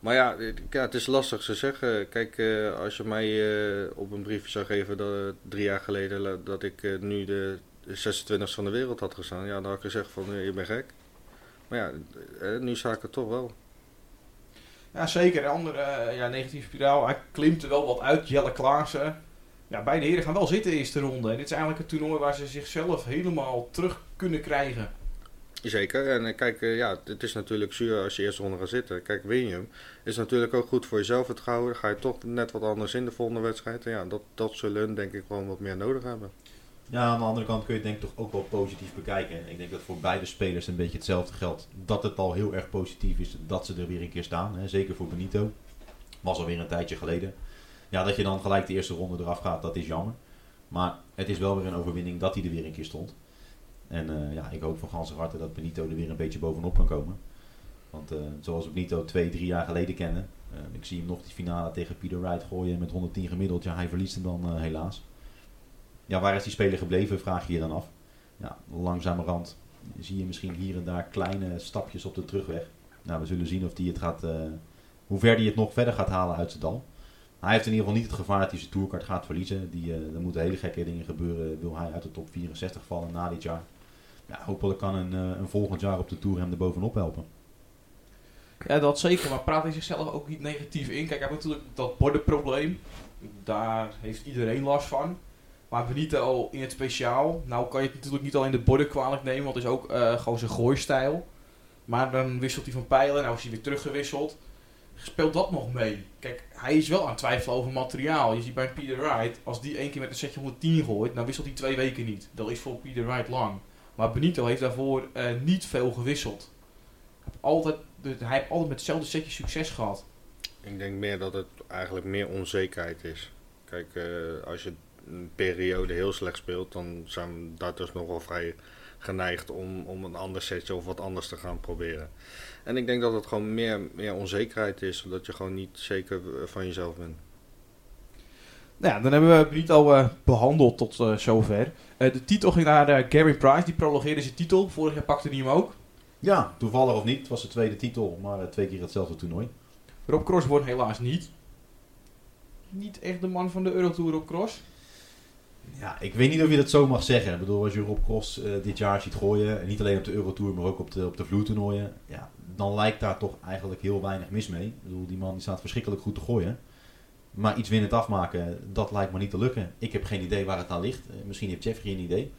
Maar ja, ja, het is lastig te zeggen. Kijk, uh, als je mij op een briefje zou geven dat, drie jaar geleden dat ik nu de de 26 van de wereld had gestaan, ja, dan had ik gezegd van je bent gek. Maar ja, eh, nu sta ik het toch wel. Ja, zeker. Een andere uh, ja, negatieve spiraal. Hij klimt er wel wat uit. Jelle Klaassen. Ja, beide heren gaan wel zitten in de eerste ronde. En dit is eigenlijk een toernooi waar ze zichzelf helemaal terug kunnen krijgen. Zeker. En eh, kijk, ja, het is natuurlijk zuur als je eerste ronde gaat zitten. Kijk, William is natuurlijk ook goed voor jezelf Dan ga je toch net wat anders in de volgende wedstrijd. En ja, dat, dat zullen hun denk ik gewoon wat meer nodig hebben. Ja, aan de andere kant kun je het denk ik toch ook wel positief bekijken. Ik denk dat voor beide spelers een beetje hetzelfde geldt. Dat het al heel erg positief is dat ze er weer een keer staan. Hè. Zeker voor Benito. Was alweer een tijdje geleden. Ja, dat je dan gelijk de eerste ronde eraf gaat, dat is jammer. Maar het is wel weer een overwinning dat hij er weer een keer stond. En eh, ja, ik hoop van ganse harte dat Benito er weer een beetje bovenop kan komen. Want uh, zoals we Benito twee, drie jaar geleden kennen. Uh, ik zie hem nog die finale tegen Peter Wright gooien met 110 gemiddeld. Ja, hij verliest hem dan helaas. Ja, waar is die speler gebleven, vraag je je dan af. Ja, langzamerhand zie je misschien hier en daar kleine stapjes op de terugweg. Nou, we zullen zien of die het gaat, hoe ver hij het nog verder gaat halen uit zijn dal. Hij heeft in ieder geval niet het gevaar dat hij zijn tourcard gaat verliezen. Die, er moeten hele gekke dingen gebeuren. Wil hij uit de top 64 vallen na dit jaar? ja, hopelijk kan een, eh, een volgend jaar op de Tour hem er bovenop helpen. Ja, dat zeker. Maar praat hij zichzelf ook niet negatief in. Kijk, hij heeft natuurlijk dat bordenprobleem. Daar heeft iedereen last van. Maar Benito in het speciaal. Nou kan je het natuurlijk niet alleen de borden kwalijk nemen. Want het is ook uh, gewoon zijn gooistijl. Maar dan wisselt hij van pijlen. Nou is hij weer teruggewisseld. Speelt dat nog mee? Kijk, hij is wel aan het twijfelen over materiaal. Je ziet bij Peter Wright. Als die één keer met een setje 110 gooit. Dan wisselt hij twee weken niet. Dat is voor Peter Wright lang. Maar Benito heeft daarvoor uh, niet veel gewisseld. Altijd, hij heeft altijd met hetzelfde setje succes gehad. Ik denk meer dat het eigenlijk meer onzekerheid is. Kijk, uh, als je een periode heel slecht speelt, dan zijn darters nog wel vrij geneigd om, om een ander setje of wat anders te gaan proberen. En ik denk dat het gewoon meer, meer onzekerheid is, omdat je gewoon niet zeker van jezelf bent. Nou ja, dan hebben we niet al uh, behandeld tot uh, zover. Uh, de titel ging naar Gary Price, die prologeerde zijn titel. Vorig jaar pakte hij hem ook. Ja, toevallig of niet. Het was de tweede titel, maar twee keer hetzelfde toernooi. Rob Cross wordt helaas niet. Niet echt de man van de Eurotour op Cross. Ja, ik weet niet of je dat zo mag zeggen. Ik bedoel, als je Rob Cross dit jaar ziet gooien, en niet alleen op de Eurotour, maar ook op de, op de vloertoernooien, ja, dan lijkt daar toch eigenlijk heel weinig mis mee. Ik bedoel, die man die staat verschrikkelijk goed te gooien. Maar iets winnend afmaken, dat lijkt me niet te lukken. Ik heb geen idee waar het aan ligt. Eh, misschien heeft Jeffrey een idee.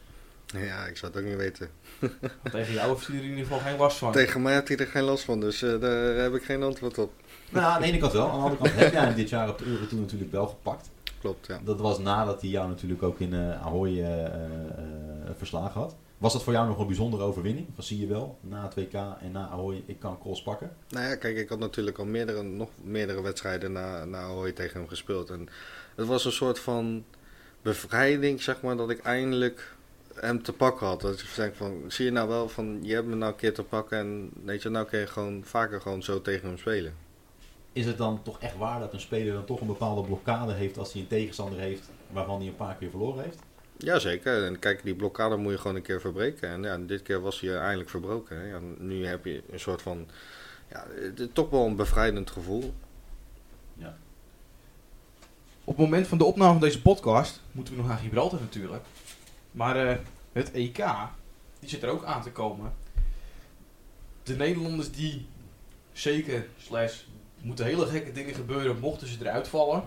Ja, ik zou het ook niet weten. *laughs* tegen jou heeft hij er in ieder geval geen last van. Tegen mij heeft hij er geen last van, dus uh, daar heb ik geen antwoord op. Nou, aan de ene kant wel. Aan de andere kant heb jij hem dit jaar op de Euro toen natuurlijk wel gepakt. Klopt, ja. Dat was nadat hij jou natuurlijk ook in uh, Ahoy uh, verslagen had. Was dat voor jou nog een bijzondere overwinning? Van zie je wel, na het WK en na Ahoy, ik kan cross pakken? Nou ja, kijk, ik had natuurlijk al meerdere, nog meerdere wedstrijden na, na Ahoy tegen hem gespeeld. En het was een soort van bevrijding, zeg maar, dat ik eindelijk hem te pakken had. Dat ik denk van, zie je nou wel, van, je hebt me nou een keer te pakken en weet je, nou kun je gewoon vaker gewoon zo tegen hem spelen. Is het dan toch echt waar dat een speler dan toch een bepaalde blokkade heeft als hij een tegenstander heeft waarvan hij een paar keer verloren heeft? Jazeker. En kijk, die blokkade moet je gewoon een keer verbreken. En ja, dit keer was hij eindelijk verbroken. Ja, nu heb je een soort van... Ja, toch wel een bevrijdend gevoel. Ja. Op het moment van de opname van deze podcast moeten we nog naar Gibraltar natuurlijk. Maar uh, het EK, die zit er ook aan te komen. De Nederlanders die zeker, slash, moeten hele gekke dingen gebeuren mochten ze eruit vallen.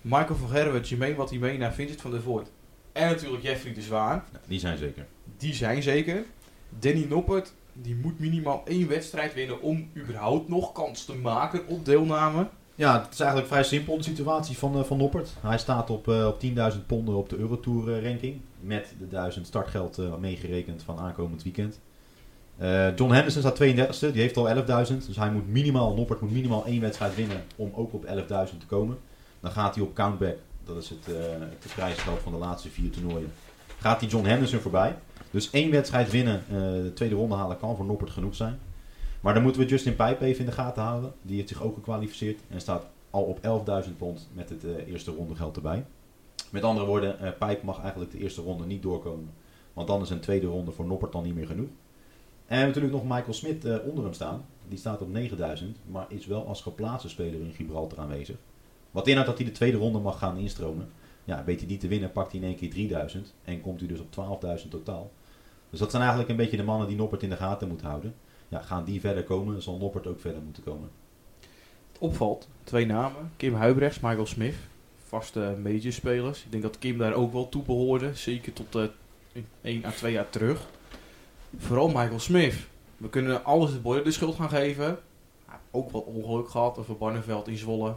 Michael van Gerwen, Jermaine Watimena, Vincent van der Voort en natuurlijk Jeffrey de Zwaan. die zijn zeker. Die zijn zeker. Danny Noppert, die moet minimaal één wedstrijd winnen om überhaupt nog kans te maken op deelname. Ja, het is eigenlijk vrij simpel de situatie van, uh, van Noppert. Hij staat op, uh, op 10.000 ponden op de Eurotour uh, ranking. Met de 1000 startgeld meegerekend van aankomend weekend. John Henderson staat 32e, die heeft al 11.000. Dus hij moet minimaal, Noppert moet minimaal één wedstrijd winnen om ook op 11.000 te komen. Dan gaat hij op countback dat is het, uh, het prijsgeld van de laatste vier toernooien. Gaat die John Henderson voorbij. Dus één wedstrijd winnen, uh, de tweede ronde halen kan voor Noppert genoeg zijn. Maar dan moeten we Justin Pijp even in de gaten houden. Die heeft zich ook gekwalificeerd en staat al op 11.000 pond met het eerste ronde geld erbij. Met andere woorden, uh, Pijp mag eigenlijk de eerste ronde niet doorkomen. Want dan is een tweede ronde voor Noppert dan niet meer genoeg. En natuurlijk nog Michael Smit uh, onder hem staan. Die staat op 9000, maar is wel als geplaatste speler in Gibraltar aanwezig. Wat inhoudt dat hij de tweede ronde mag gaan instromen. Ja, weet hij die te winnen, pakt hij in één keer 3000 en komt hij dus op 12.000 totaal. Dus dat zijn eigenlijk een beetje de mannen die Noppert in de gaten moet houden. Ja, gaan die verder komen, zal Noppert ook verder moeten komen. Het opvalt, twee namen, Kim Huibrechts, Michael Smith, vaste major-spelers. Ik denk dat Kim daar ook wel toe behoorde, zeker tot uh, 1 à 2 jaar terug. Vooral Michael Smith. We kunnen alles de boy de schuld gaan geven. ook wat ongeluk gehad over Barneveld in Zwolle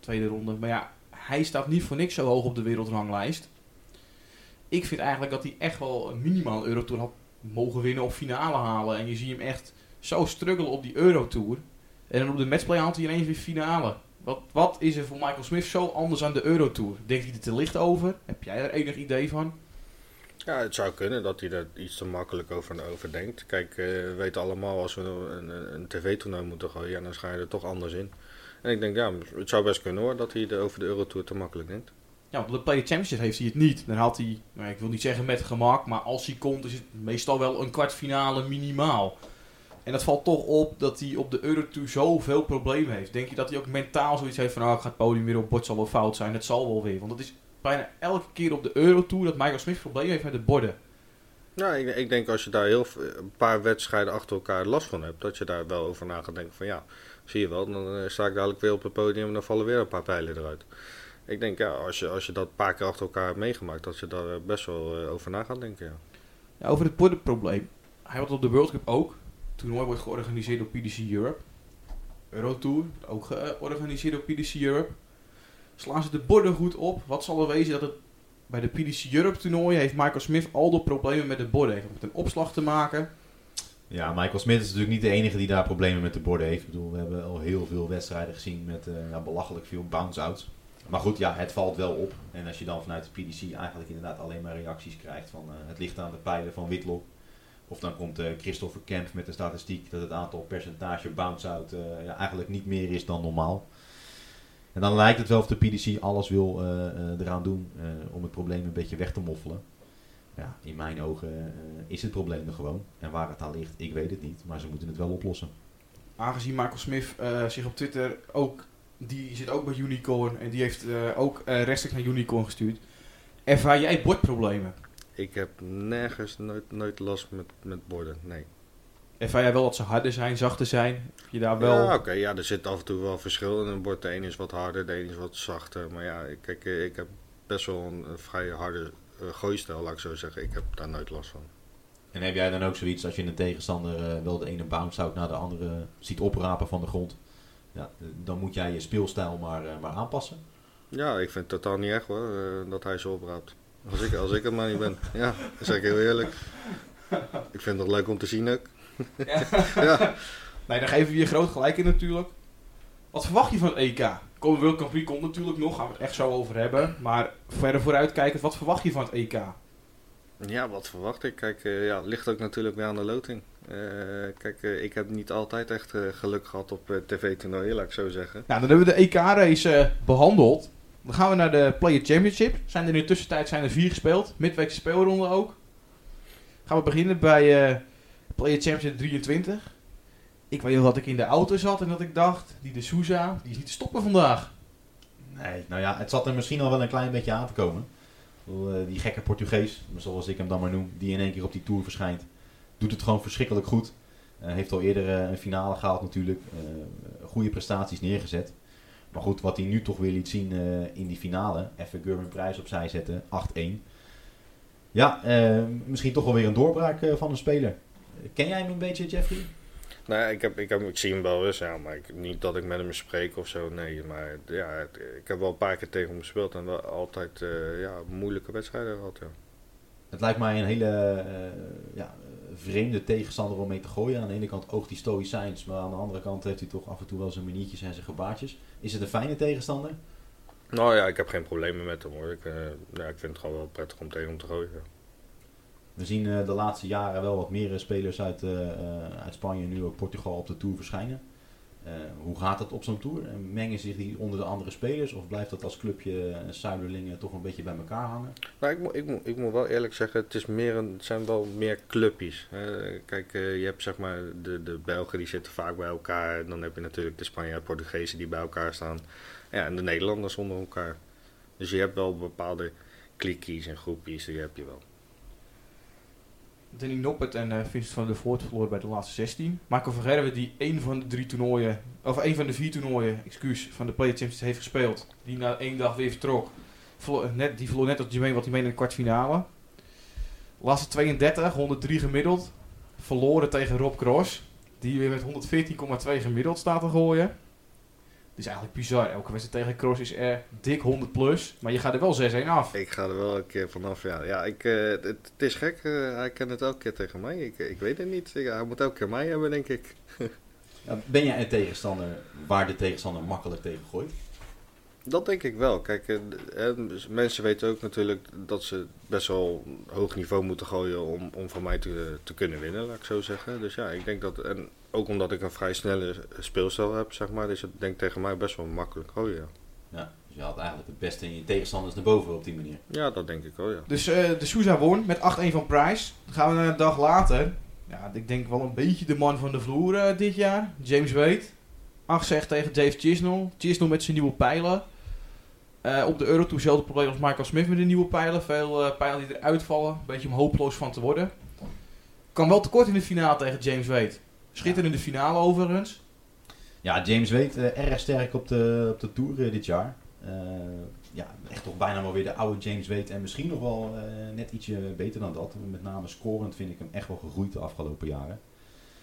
tweede ronde. Maar ja, hij staat niet voor niks zo hoog op de wereldranglijst. Ik vind eigenlijk dat hij echt wel een minimaal Eurotour had mogen winnen of finale halen. En je ziet hem echt zo struggelen op die Eurotour. En dan op de matchplay haalt hij ineens weer finale. Wat, wat is er voor Michael Smith zo anders aan de Eurotour? Denkt hij er te licht over? Heb jij er enig idee van? Ja, het zou kunnen dat hij er iets te makkelijk over, over denkt. Kijk, eh, we weten allemaal als we een, een, tv-toernooi moeten gooien, dan ga je er toch anders in. En ik denk, ja, het zou best kunnen hoor, dat hij er over de Eurotour te makkelijk denkt. Ja, op de Play Championship heeft hij het niet. Dan haalt hij, nou, ik wil niet zeggen met gemak, maar als hij komt is het meestal wel een kwartfinale minimaal. En dat valt toch op dat hij op de Eurotour zoveel problemen heeft. Denk je dat hij ook mentaal zoiets heeft van, ah, ik ga het podium weer op, bord zal wel fout zijn, het zal wel weer. Want het is bijna elke keer op de Eurotour dat Michael Smith problemen heeft met de borden. Nou, ik, ik denk als je daar heel een paar wedstrijden achter elkaar last van hebt, dat je daar wel over na gaat denken van ja, zie je wel, dan eh, sta ik dadelijk weer op het podium en dan vallen weer een paar pijlen eruit. Ik denk ja, als je, als je dat een paar keer achter elkaar hebt meegemaakt, dat je daar eh, best wel eh, over na gaat denken. Ja. Ja, over het bordenprobleem. Hij had op de World Cup ook. Het toernooi wordt georganiseerd door PDC Europe. Eurotour, ook georganiseerd door PDC Europe. Slaan ze de borden goed op? Wat zal er wezen dat het bij de PDC Europe toernooi heeft Michael Smith al de problemen met de borden. Heeft met een opslag te maken? Ja, Michael Smith is natuurlijk niet de enige die daar problemen met de borden heeft. Ik bedoel, we hebben al heel veel wedstrijden gezien met eh, belachelijk veel bounce-outs. Maar goed, ja, het valt wel op. En als je dan vanuit de PDC eigenlijk inderdaad alleen maar reacties krijgt van eh, het ligt aan de pijlen van Whitlock. Of dan komt eh, Christopher Kemp met de statistiek dat het aantal percentage bounce-out eigenlijk niet meer is dan normaal. En dan lijkt het wel of de PDC alles wil eh, eh, eraan doen eh, om het probleem een beetje weg te moffelen. Ja, in mijn ogen eh, is het probleem er gewoon. En waar het aan ligt, ik weet het niet. Maar ze moeten het wel oplossen. Aangezien Michael Smith eh, zich op Twitter ook... Die zit ook bij Unicorn en die heeft eh, ook eh rechtstreeks naar Unicorn gestuurd. Ervaar jij bordproblemen? Ik heb nergens nooit, nooit last met, met borden, nee. Ervaar jij wel dat ze harder zijn, zachter zijn? Heb Je daar wel... Ja, oké, ja, er zit af en toe wel verschil in een bord. De een is wat harder, de een is wat zachter. Maar ja, ik- kijk, eh, ik heb best wel een, vrij harde eh, gooistijl, laat ik zo zeggen. Ik heb daar nooit last van. En heb jij dan ook zoiets als je een tegenstander eh, wel de ene bounce-out naar de andere ziet oprapen van de grond? Ja, dan moet jij je speelstijl maar, eh, maar aanpassen. Ja, ik vind het totaal niet erg hoor, eh, dat hij zo opraapt. Als ik, als ik het maar niet ben. Ja, dat zeg ik heel eerlijk. Ik vind het leuk om te zien ook. *laughs* ja. Nee, daar geven we je groot gelijk in natuurlijk. Wat verwacht je van het EK? Komen World Cup komt natuurlijk nog, gaan we het echt zo over hebben. Maar verder vooruitkijkend, wat verwacht je van het EK? Ja, wat verwacht ik? Kijk, eh, ja, het ligt ook natuurlijk weer aan de loting. Eh, kijk, eh, ik heb niet altijd echt eh, geluk gehad op eh, tv-toernooien, laat ik zo zeggen. Nou, dan hebben we de EK-race eh, behandeld. Dan gaan we naar de Player Championship. Zijn er in de tussentijd zijn er vier gespeeld. Midweekse speelronde ook. Gaan we beginnen bij eh, Player Championship 23. Ik weet nog dat ik in de auto zat en dat ik dacht, die de Souza, die is niet te stoppen vandaag. Nee, nou ja, het zat er misschien al wel een klein beetje aan te komen. Eh, die gekke Portugees, zoals ik hem dan maar noem, die in één keer op die Tour verschijnt, doet het gewoon verschrikkelijk goed. Eh, heeft al eerder eh, een finale gehaald natuurlijk, eh, goede prestaties neergezet. Maar goed, wat hij nu toch weer liet zien in die finale, even Gerben Prijs opzij zetten, 8-1. Ja, misschien toch wel weer een doorbraak van een speler. Ken jij hem een beetje, Jeffrey? Nou ja, ik, heb, ik, heb, ik zie hem wel eens, ja, maar ik, niet dat ik met hem spreek of zo, nee. Maar ja, ik heb wel een paar keer tegen hem gespeeld en wel altijd eh, ja, moeilijke wedstrijden gehad, ja. Het lijkt mij een hele eh, ja, vreemde tegenstander om mee te gooien. Aan de ene kant oogt hij stoïcijns, maar aan de andere kant heeft hij toch af en toe wel zijn maniertjes en zijn gebaartjes. Is het een fijne tegenstander? Nou ja, ik heb geen problemen met hem hoor. Ik, eh, ja, ik vind het gewoon wel prettig om tegen hem te gooien. ja. We zien eh, de laatste jaren wel wat meer eh, spelers uit, eh, uit Spanje, nu ook Portugal, op de Tour verschijnen. Hoe gaat dat op zo'n Tour? Mengen zich die onder de andere spelers of blijft dat als clubje Zuiderlingen toch een beetje bij elkaar hangen? Nou, ik, moet, ik, moet, ik moet wel eerlijk zeggen, het, is meer een, het zijn wel meer clubjes. kijk, je hebt zeg maar de, de Belgen die zitten vaak bij elkaar. Dan heb je natuurlijk de Spanjaarden, Portugezen die bij elkaar staan. Ja, en de Nederlanders onder elkaar. Dus je hebt wel bepaalde klikjes en groepjes, die heb je wel. Danny Noppert en eh, Vincent van der Voort verloren bij de laatste 16. Marco van die één van de drie toernooien, of één van de vier toernooien, excuus, van de Player Champions heeft gespeeld. Die na één dag weer vertrok. Verloor, net, die verloor net als Jermaine wat hij mee in de kwartfinale. Laatste 32, 103 gemiddeld. Verloren tegen Rob Cross. Die weer met 114,2 gemiddeld staat te gooien. Is eigenlijk bizar. Elke wedstrijd tegen Cross is er dik 100 plus. Maar je gaat er wel 6-1 af. Ik ga er wel een keer vanaf, ja. Ja, ik, eh, het, het is gek. eh, hij kent het elke keer tegen mij. Ik, ik weet het niet. Ik- hij moet elke keer mij hebben, denk ik. *laughs* Ja, ben jij een tegenstander waar de tegenstander makkelijk tegen gooit? Dat denk ik wel. Kijk, eh, eh, dus mensen weten ook natuurlijk dat ze best wel hoog niveau moeten gooien om, om van mij te, te kunnen winnen, laat ik zo zeggen. Dus ja, ik denk dat, en ook omdat ik een vrij snelle speelstijl heb, zeg maar, is het denk ik tegen mij best wel makkelijk gooien. Ja, Ja, dus je haalt eigenlijk het beste in je tegenstanders naar boven op die manier. ja dat denk ik wel, ja. Dus eh, de Sousa won met 8-1 van Price. Dan gaan we naar een dag later. Ja, ik denk wel een beetje de man van de vloer eh, dit jaar. James Wade. 8 zegt tegen Dave Chisnell. Chisnell met zijn nieuwe pijlen. Eh, op de Eurotour hetzelfde probleem als Michael Smith met de nieuwe pijlen. Veel pijlen die eruit vallen. Een beetje om hopeloos van te worden. Kan wel tekort in de finale tegen James Wade. Schitterende finale overigens. Ja, James weet erg sterk op de, op de Tour eh, dit jaar. Eh, ja, echt toch bijna wel weer de oude James Wade. En misschien nog wel eh, net ietsje beter dan dat. Met name scorend vind ik hem echt wel gegroeid de afgelopen jaren.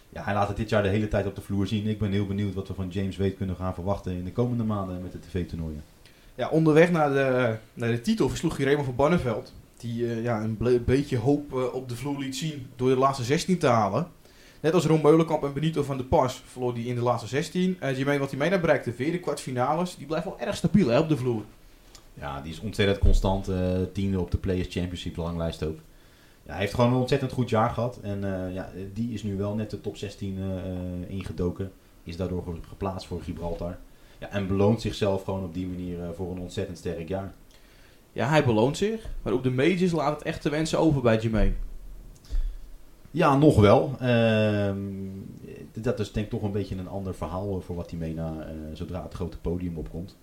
Ja, hij laat het dit jaar de hele tijd op de vloer zien. Ik ben heel benieuwd wat we van James Wade kunnen gaan verwachten in de komende maanden met de tv-toernooien. Ja, onderweg naar de, naar de titel versloeg hij Raymond van Banneveld. Die eh, ja, een beetje hoop eh, op de vloer liet zien door de laatste 16 te halen. Net als Ron Meulenkamp en Benito van der Pas verloor hij in de laatste 16. Uh, Jermaine wat hij naar bereikte, weer de kwartfinales. Die blijft wel erg stabiel hè, op de vloer. Ja, die is ontzettend constant. eh, tiende op de Players Championship ranglijst ook. Ja, hij heeft gewoon een ontzettend goed jaar gehad. En eh, ja, die is nu wel net de top 16 eh, eh, ingedoken. Is daardoor ge- geplaatst voor Gibraltar. Ja, en beloont zichzelf gewoon op die manier eh, voor een ontzettend sterk jaar. Ja, hij beloont zich. Maar op de majors laat het echt te wensen over bij Jermaine. Ja, nog wel. Ehm, dat is denk ik toch een beetje een ander verhaal voor wat hij mee na eh, zodra het grote podium opkomt.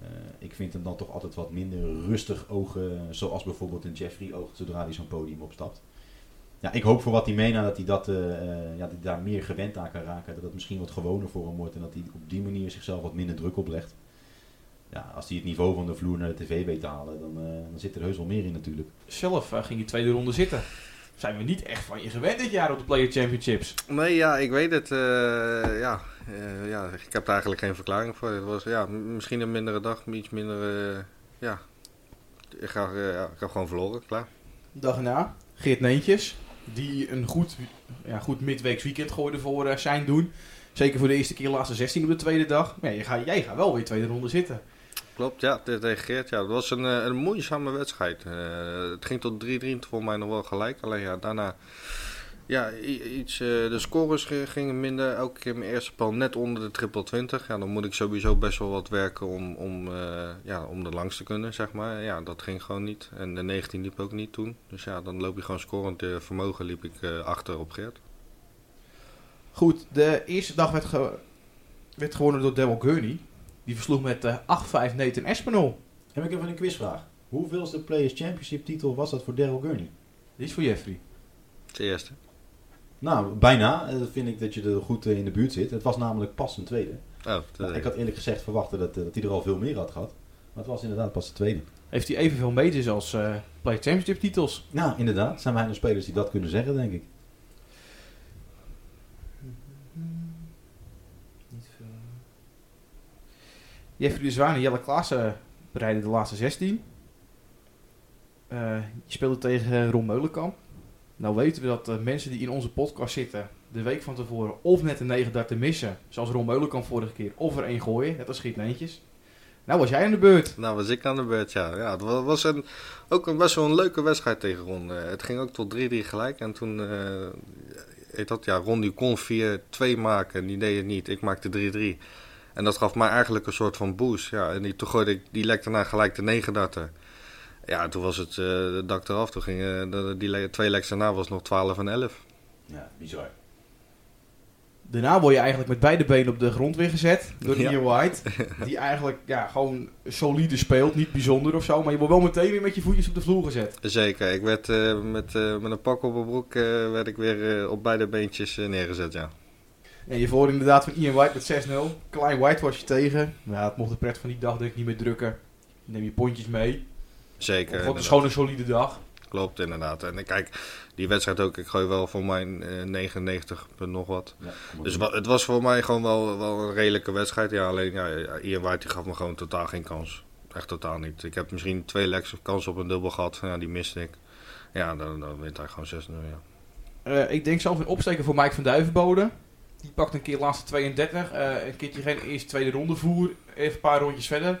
Eh, ik vind hem dan toch altijd wat minder rustig ogen, zoals bijvoorbeeld een Jeffrey oogt zodra hij zo'n podium opstapt. Ja, ik hoop voor wat hij meena dat hij dat, eh, ja, dat daar meer gewend aan kan raken. Dat het misschien wat gewoner voor hem wordt en dat hij op die manier zichzelf wat minder druk oplegt. Ja, als hij het niveau van de vloer naar de tv weet te halen, dan, dan zit er heus wel meer in natuurlijk. Zelf ging hij tweede ronde zitten. Zijn we niet echt van je gewend dit jaar op de Player Championships. Nee, ja, ik weet het. eh, ja, eh, ja, ik heb daar eigenlijk geen verklaring voor. Het was ja, misschien een mindere dag, iets minder. eh, ja, ik ga, ja, ik heb gewoon verloren, klaar. Dag erna, Geert Neentjes. Die een goed, ja, goed midweeks weekend gooide voor zijn doen. Zeker voor de eerste keer de laatste 16 op de tweede dag. Maar ja, je gaat, jij gaat wel weer tweede ronde zitten. Klopt, ja, te- tegen. Ja, het was een, eh, een moeizame wedstrijd. Eh, het ging tot 3-3, voor mij nog wel gelijk. Alleen ja, daarna. Ja, iets, eh, de scores gi- gingen minder. Elke keer mijn eerste pal net onder de triple 20. Ja, dan moet ik sowieso best wel wat werken om, om, ja, om er langs te kunnen, zeg maar. Ja, dat ging gewoon niet. En de 19 liep ook niet toen. Dus ja, dan loop je gewoon scorend vermogen liep ik achter op Geert. Goed, de eerste dag werd, werd gewonnen door Daryl Gurney. Die versloeg met eh 8-5 Nathan Espinol. Heb ik even een quizvraag. Hoeveelste Players Championship titel was dat voor Daryl Gurney? Die is voor Jeffrey. Het eerste. Nou, bijna. Eh, vind ik dat je er goed eh, in de buurt zit. Het was namelijk pas een tweede. Oh, Nou, de- ik had eerlijk gezegd verwacht dat, eh, dat hij er al veel meer had gehad. Maar het was inderdaad pas de tweede. Heeft hij evenveel majors als eh Player Championship titels. Nou, inderdaad. Zijn weinig spelers die dat kunnen zeggen, denk ik. Jeffrey de Zwaan en Jelle Klaassen bereiden de laatste 16. Eh, je speelde tegen Ron Meulenkamp. Nou weten we dat de mensen die in onze podcast zitten de week van tevoren of net een 9 darten missen, zoals Ron Meulenkamp vorige keer, of er één gooien, net als Schiet Neentjes. Nou was jij aan de beurt. Nou, was ik aan de beurt, ja. ja het wa- was een, ook een, best wel een leuke wedstrijd tegen Ron. Eh, het ging ook tot 3-3 gelijk. En toen, eh heet dat, ja, Ron die kon 4-2 maken. Die deed het niet. Ik maakte 3-3. En dat gaf mij eigenlijk een soort van boost. Ja, en die, toen gooide ik die lek daarna gelijk de 9 darten. Ja, toen was het eh de dak eraf. Toen gingen de, die le- twee leks daarna was nog 12 en 11. Ja, bizar. Daarna word je eigenlijk met beide benen op de grond weer gezet door Ja. Ian White. Die eigenlijk ja, gewoon solide speelt, niet bijzonder of zo. Maar je wordt wel meteen weer met je voetjes op de vloer gezet. Zeker. Ik werd eh, met, eh, met een pak op mijn broek eh, werd ik weer eh, op beide beentjes eh, neergezet, ja. En je verloor inderdaad van Ian White met 6-0. Klein White was je tegen. Ja, het mocht de pret van die dag denk ik niet meer drukken. Neem je pontjes mee. Zeker. Het was gewoon een solide dag. klopt inderdaad. En kijk, die wedstrijd ook, ik gooi wel voor mij eh, 99 punt nog wat. Ja, Dus wa- het was voor mij gewoon wel, wel een redelijke wedstrijd. Ja, alleen ja, Ian White die gaf me gewoon totaal geen kans. Echt totaal niet. Ik heb misschien twee lekkere kansen op een dubbel gehad. Ja, die miste ik. Ja, dan, dan wint hij gewoon 6-0. Ja. Eh, ik denk zelf een opsteken voor Mike van Duivenbode. Die pakt een keer laatste 32. eh, een keertje geen eerste, tweede ronde voer. Even een paar rondjes verder.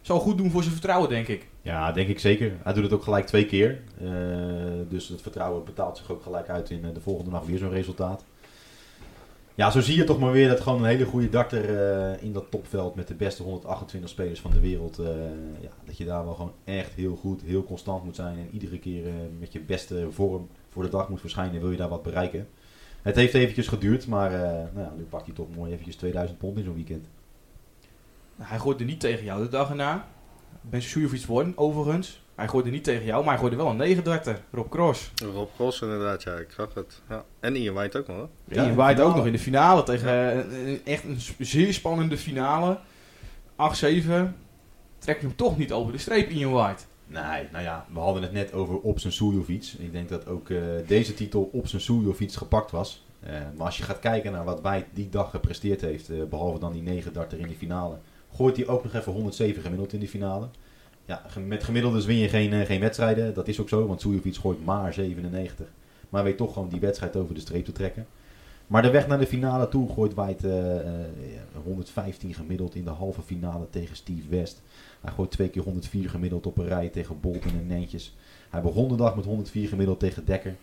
Zal goed doen voor zijn vertrouwen, denk ik. Ja, denk ik zeker. Hij doet het ook gelijk twee keer. Eh, dus het vertrouwen betaalt zich ook gelijk uit in eh, de volgende dag weer zo'n resultaat. Ja, zo zie je toch maar weer dat gewoon een hele goede darter eh, in dat topveld met de beste 128 spelers van de wereld. ja, dat je daar wel gewoon echt heel goed, heel constant moet zijn. En iedere keer met je beste vorm voor de dag moet verschijnen, wil je daar wat bereiken. Het heeft eventjes geduurd, maar eh, nou ja, nu pakt hij toch mooi eventjes 2000 pond in zo'n weekend. Hij gooide niet tegen jou de dag erna. Ben Sujovic won, overigens. Hij gooide niet tegen jou, maar hij gooide wel een 39. Rob Cross. Rob Cross inderdaad, ja, ik zag het. Ja. En Ian White ook nog. hè? Ja, die waait ook nog in de finale tegen eh, echt een zeer spannende finale. 8-7. Trekt hem toch niet over de streep, Ian White. Nee, nou ja, we hadden het net over Opsen Sujovic. Ik denk dat ook eh, deze titel Opsen Sujovic gepakt was. Eh, maar als je gaat kijken naar wat White die dag gepresteerd heeft, eh, behalve dan die 9 darter in de finale, gooit hij ook nog even 107 gemiddeld in de finale. Ja, met gemiddeldes win je geen, geen wedstrijden. Dat is ook zo, want Sujovic gooit maar 97. Maar weet toch gewoon die wedstrijd over de streep te trekken. Maar de weg naar de finale toe gooit eh, 115 gemiddeld in de halve finale tegen Steve West. Hij gooit twee keer 104 gemiddeld op een rij tegen Bolton en Nentjes. Hij begon de dag met 104 gemiddeld tegen Dekker.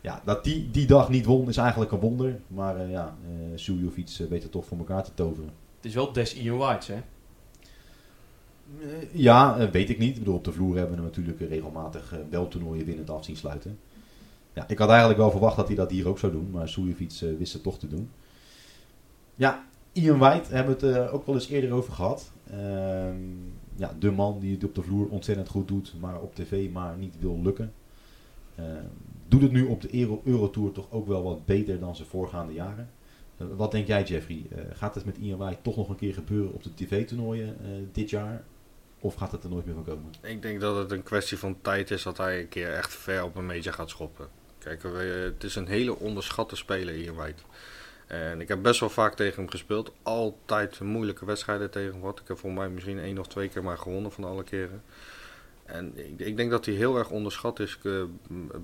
Ja, dat die die dag niet won is eigenlijk een wonder. Maar eh, ja, eh Sujovic eh, weet het toch voor elkaar te toveren. Het is wel des Ian Whites, hè? Ja, weet ik niet. Ik bedoel, op de vloer hebben we hem natuurlijk regelmatig wel toernooien winnend af zien sluiten. Ja, ik had eigenlijk wel verwacht dat hij dat hier ook zou doen. Maar Sujovic wist het toch te doen. Ja, Ian White hebben we het ook wel eens eerder over gehad. Ehm, ja, de man die het op de vloer ontzettend goed doet, maar op tv maar niet wil lukken. Ehm, doet het nu op de Euro Eurotour toch ook wel wat beter dan zijn voorgaande jaren. Eh, wat denk jij Jeffrey? Eh, gaat het met Ian White toch nog een keer gebeuren op de tv-toernooien eh, dit jaar? Of gaat het er nooit meer van komen? Ik denk dat het een kwestie van tijd is dat hij een keer echt ver op een major gaat schoppen. Kijk, het is een hele onderschatte speler hier White. En ik heb best wel vaak tegen hem gespeeld. Altijd moeilijke wedstrijden tegen hem. Ik heb voor mij misschien één of twee keer maar gewonnen van alle keren. En ik, ik denk dat hij heel erg onderschat is eh,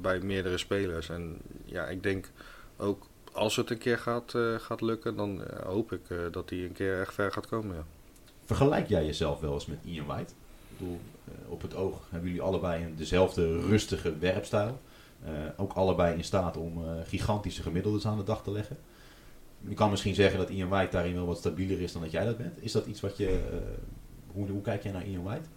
bij meerdere spelers. En ja, ik denk ook als het een keer gaat, eh, gaat lukken, dan eh, hoop ik dat hij een keer echt ver gaat komen. Ja. Vergelijk jij jezelf wel eens met Ian White? Ik bedoel, op het oog hebben jullie allebei een, dezelfde rustige werpstijl. Ook allebei in staat om gigantische gemiddeldes aan de dag te leggen. Je kan misschien zeggen dat Ian White daarin wel wat stabieler is dan dat jij dat bent. Is dat iets wat je... eh, hoe, hoe kijk jij naar Ian White?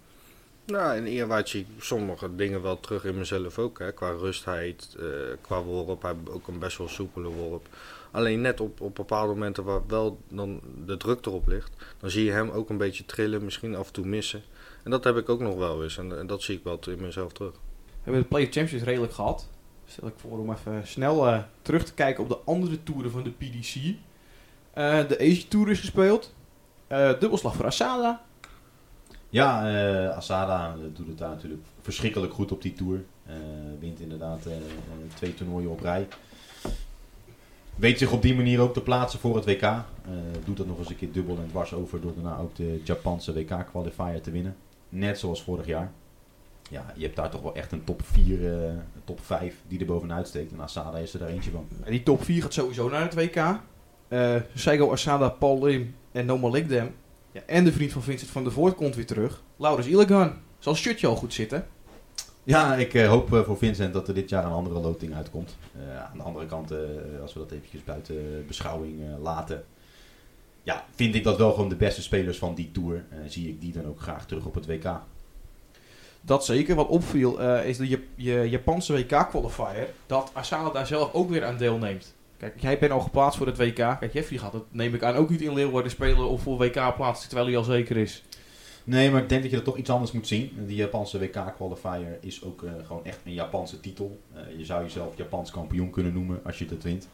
Nou, in Ian White zie ik sommige dingen wel terug in mezelf ook. Hè. Qua rustheid, eh, qua worp. Hij heeft ook een best wel soepele worp. Alleen net op, op bepaalde momenten waar wel dan de druk erop ligt, dan zie je hem ook een beetje trillen, misschien af en toe missen. En dat heb ik ook nog wel eens. En, en dat zie ik wel in mezelf terug. We hebben de Play of Champions redelijk gehad. Stel ik voor om even snel eh, terug te kijken op de andere toeren van de PDC. Eh, de Asia Tour is gespeeld. Eh, dubbelslag voor Asada. Ja, Asada doet het daar natuurlijk verschrikkelijk goed op die tour. Wint inderdaad twee toernooien op rij. Weet zich op die manier ook te plaatsen voor het WK. Doet dat nog eens een keer dubbel en dwars over door daarna ook de Japanse WK-qualifier te winnen. Net zoals vorig jaar. Ja, je hebt daar toch wel echt een top 4, eh, top 5 die er bovenuit steekt. En Asada is er daar eentje van. En die top 4 gaat sowieso naar het WK. Eh Seigo Asada, Paul Lim en Noma Likdem. Ja, en de vriend van Vincent van der Voort komt weer terug. Laurens Illegan. Zal shirtje al goed zitten? Ja, ik eh, hoop voor Vincent dat er dit jaar een andere loting uitkomt. Aan de andere kant, als we dat eventjes buiten beschouwing laten. Ja, vind ik dat wel gewoon de beste spelers van die tour. Zie ik die dan ook graag terug op het WK. Dat zeker. Wat opviel eh, is Jap- je Japanse WK-qualifier. Dat Asada daar zelf ook weer aan deelneemt. Kijk, jij bent al geplaatst voor het WK. Kijk, Jeffrey gaat het, neem ik aan, ook niet in Leeuwarden spelen of voor WK plaatsen terwijl hij al zeker is. Nee, maar ik denk dat je dat toch iets anders moet zien. Die Japanse WK-qualifier is ook eh, gewoon echt een Japanse titel. Eh, je zou jezelf Japans kampioen kunnen noemen als je dat wint.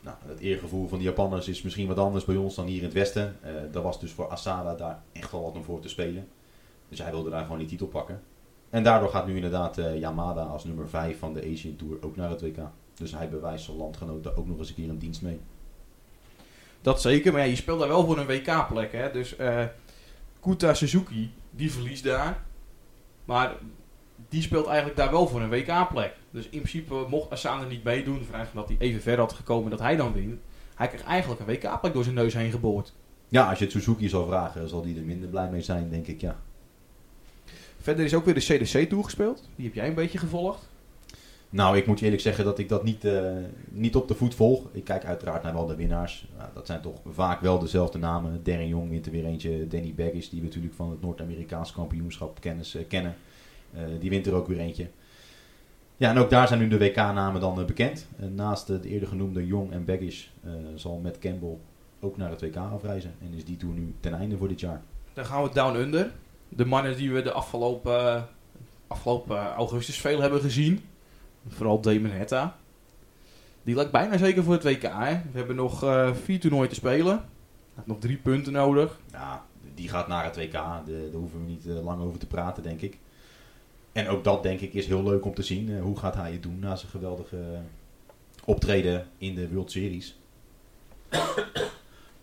Nou, het eergevoel van de Japanners is misschien wat anders bij ons dan hier in het Westen. Eh dat was dus voor Asada daar echt wel wat om voor te spelen. Dus hij wilde daar gewoon die titel pakken. En daardoor gaat nu inderdaad eh, Yamada als nummer 5 van de Asian Tour ook naar het WK. Dus hij bewijst zijn landgenoten ook nog eens een keer een dienst mee. Dat zeker, maar ja, je speelt daar wel voor een WK-plek. Hè? Dus eh Kuta Suzuki, die verliest daar. Maar die speelt eigenlijk daar wel voor een WK-plek. Dus in principe mocht Asane niet meedoen, vanuit dat hij even ver had gekomen dat hij dan wint. Hij krijgt eigenlijk een WK-plek door zijn neus heen geboord. Ja, als je het Suzuki zal vragen, zal die er minder blij mee zijn, denk ik, ja. Verder is ook weer de CDC toegespeeld. Die heb jij een beetje gevolgd. Nou, ik moet je eerlijk zeggen dat ik dat niet, eh, niet op de voet volg. Ik kijk uiteraard naar wel de winnaars. Nou, dat zijn toch vaak wel dezelfde namen. Darren Jong wint er weer eentje. Danny Baggis, die we natuurlijk van het Noord-Amerikaans kampioenschap kennis, eh, kennen. Eh, die wint er ook weer eentje. Ja, en ook daar zijn nu de WK-namen dan eh, bekend. En naast eh, de eerder genoemde Jong en Baggis eh, zal Matt Campbell ook naar het WK afreizen. En is die tour nu ten einde voor dit jaar. Dan gaan we down under. De mannen die we de afgelopen, afgelopen augustus veel hebben gezien. Vooral Damon Hetta. Die lijkt bijna zeker voor het WK. We hebben nog eh, vier toernooien te spelen. Hij nog drie punten nodig. Ja, die gaat naar het WK. Daar hoeven we niet eh, lang over te praten, denk ik. En ook dat, denk ik, is heel leuk om te zien. Eh, hoe gaat hij het doen na zijn geweldige optreden in de World Series?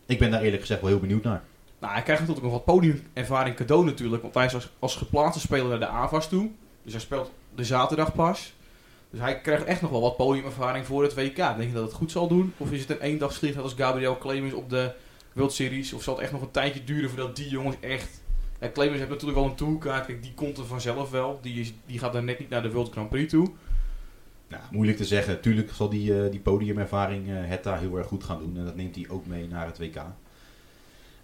ik ben daar eerlijk gezegd wel heel benieuwd naar. Nou, hij krijgt natuurlijk nog wat podiumervaring cadeau natuurlijk. Want hij is als, als geplaatste speler naar de AVAS toe. Dus hij speelt de zaterdag pas. Dus hij krijgt echt nog wel wat podiumervaring voor het WK. Denk je dat het goed zal doen? Of is het een eendagsvlieg als Gabriel Clemens op de World Series? Of zal het echt nog een tijdje duren voordat die jongens echt... Ja, Clemens heeft natuurlijk wel een tourkaart. Kijk, die komt er vanzelf wel. Die, die gaat dan net niet naar de World Grand Prix toe. Nou, moeilijk te zeggen. Tuurlijk zal die, eh, die podiumervaring eh, het daar heel erg goed gaan doen. En dat neemt hij ook mee naar het WK.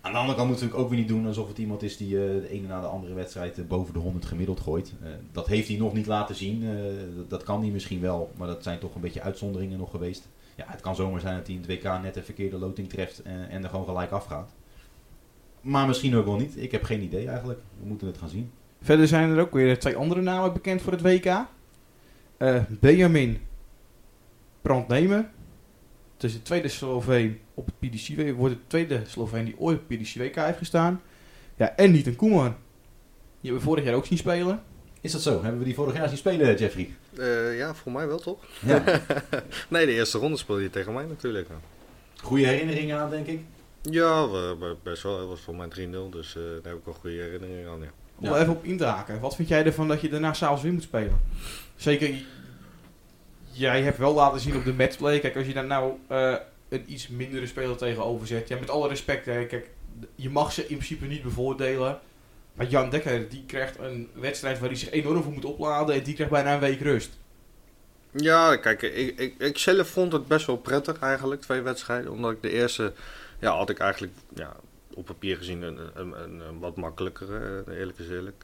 Aan de andere kant moet natuurlijk ook weer niet doen alsof het iemand is die eh, de ene na de andere wedstrijd eh, boven de 100 gemiddeld gooit. Eh, dat heeft hij nog niet laten zien. Dat, dat kan hij misschien wel, maar dat zijn toch een beetje uitzonderingen nog geweest. Ja, het kan zomaar zijn dat hij in het WK net een verkeerde loting treft en, en er gewoon gelijk afgaat. Maar misschien ook wel niet. Ik heb geen idee eigenlijk. We moeten het gaan zien. Verder zijn er ook weer twee andere namen bekend voor het WK. Benjamin Brandnemer. Het is de tweede Sloveen op het PDC wordt de tweede Sloveen die ooit op het PDC WK heeft gestaan. Ja, en niet een Koeman. Die hebben we vorig jaar ook zien spelen. Is dat zo? Hebben we die vorig jaar zien spelen, Jeffrey? Eh, ja, voor mij wel toch? Ja. *laughs* Nee, de eerste ronde speelde je tegen mij natuurlijk. Goede herinneringen aan, denk ik. Ja, best wel. Het was voor mij 3-0, dus eh, daar heb ik wel goede herinneringen aan. Ja. Om Ja. er even op in te haken. Wat vind jij ervan dat je daarna s'avonds weer moet spelen? Zeker, jij hebt wel laten zien op de matchplay. Kijk, als je daar nou eh, een iets mindere speler tegenover zet. Ja, met alle respect, hè, kijk, je mag ze in principe niet bevoordelen. Maar Jan Dekker, die krijgt een wedstrijd waar hij zich enorm voor moet opladen. En die krijgt bijna een week rust. Ja, kijk, ik, ik, zelf vond het best wel prettig eigenlijk, twee wedstrijden. Omdat ik de eerste, ja, had ik eigenlijk ja, op papier gezien een, een, een, wat makkelijkere, eh, eerlijk is eerlijk.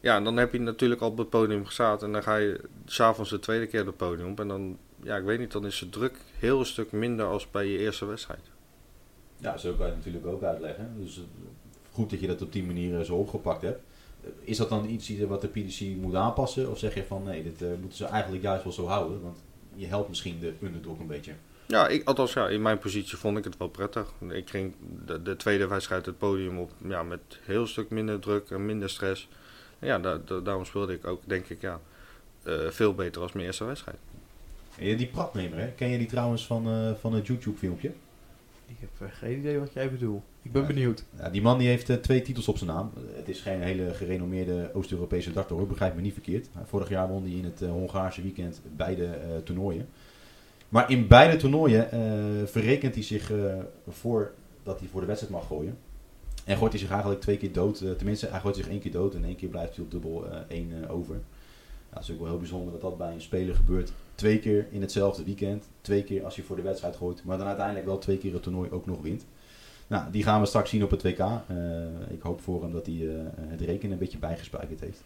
Ja, en dan heb je natuurlijk al op het podium gestaan en dan ga je s'avonds de tweede keer op het podium op. En dan, ja, ik weet niet, dan is de druk heel een stuk minder als bij je eerste wedstrijd. Ja, zo kan je het natuurlijk ook uitleggen. Dus eh, goed dat je dat op die manier eh, zo opgepakt hebt. Eh, Is dat dan iets wat de PDC moet aanpassen? Of zeg je van nee, dit moeten ze eigenlijk juist wel zo houden? Want je helpt misschien de underdog een beetje. Ja, ik, althans ja, in mijn positie vond ik het wel prettig. Ik ging de, de tweede wedstrijd het podium op ja, met heel stuk minder druk en minder stress. Ja, da- da- daarom speelde ik ook, denk ik, ja, eh, veel beter als mijn eerste wedstrijd. En je- die pratnemer, hè? ken je die trouwens van, eh, van het YouTube filmpje? Ik heb eh, geen idee wat jij bedoelt. Ik ben Ja. benieuwd. Ja, die man die heeft twee titels op zijn naam. Het is geen hele gerenommeerde Oost-Europese darter hoor, begrijp me niet verkeerd. Vorig jaar won hij in het Hongaarse weekend beide eh, toernooien. Maar in beide toernooien eh, verrekent hij zich eh voor dat hij voor de wedstrijd mag gooien. En gooit hij zich eigenlijk twee keer dood. eh, tenminste, hij gooit zich één keer dood en één keer blijft hij op dubbel eh, één eh, over. Ja, dat is ook wel heel bijzonder dat dat bij een speler gebeurt. Twee keer in hetzelfde weekend. Twee keer als hij voor de wedstrijd gooit. Maar dan uiteindelijk wel twee keer het toernooi ook nog wint. Nou, die gaan we straks zien op het WK. Eh, ik hoop voor hem dat hij eh, het rekenen een beetje bijgespijkerd heeft.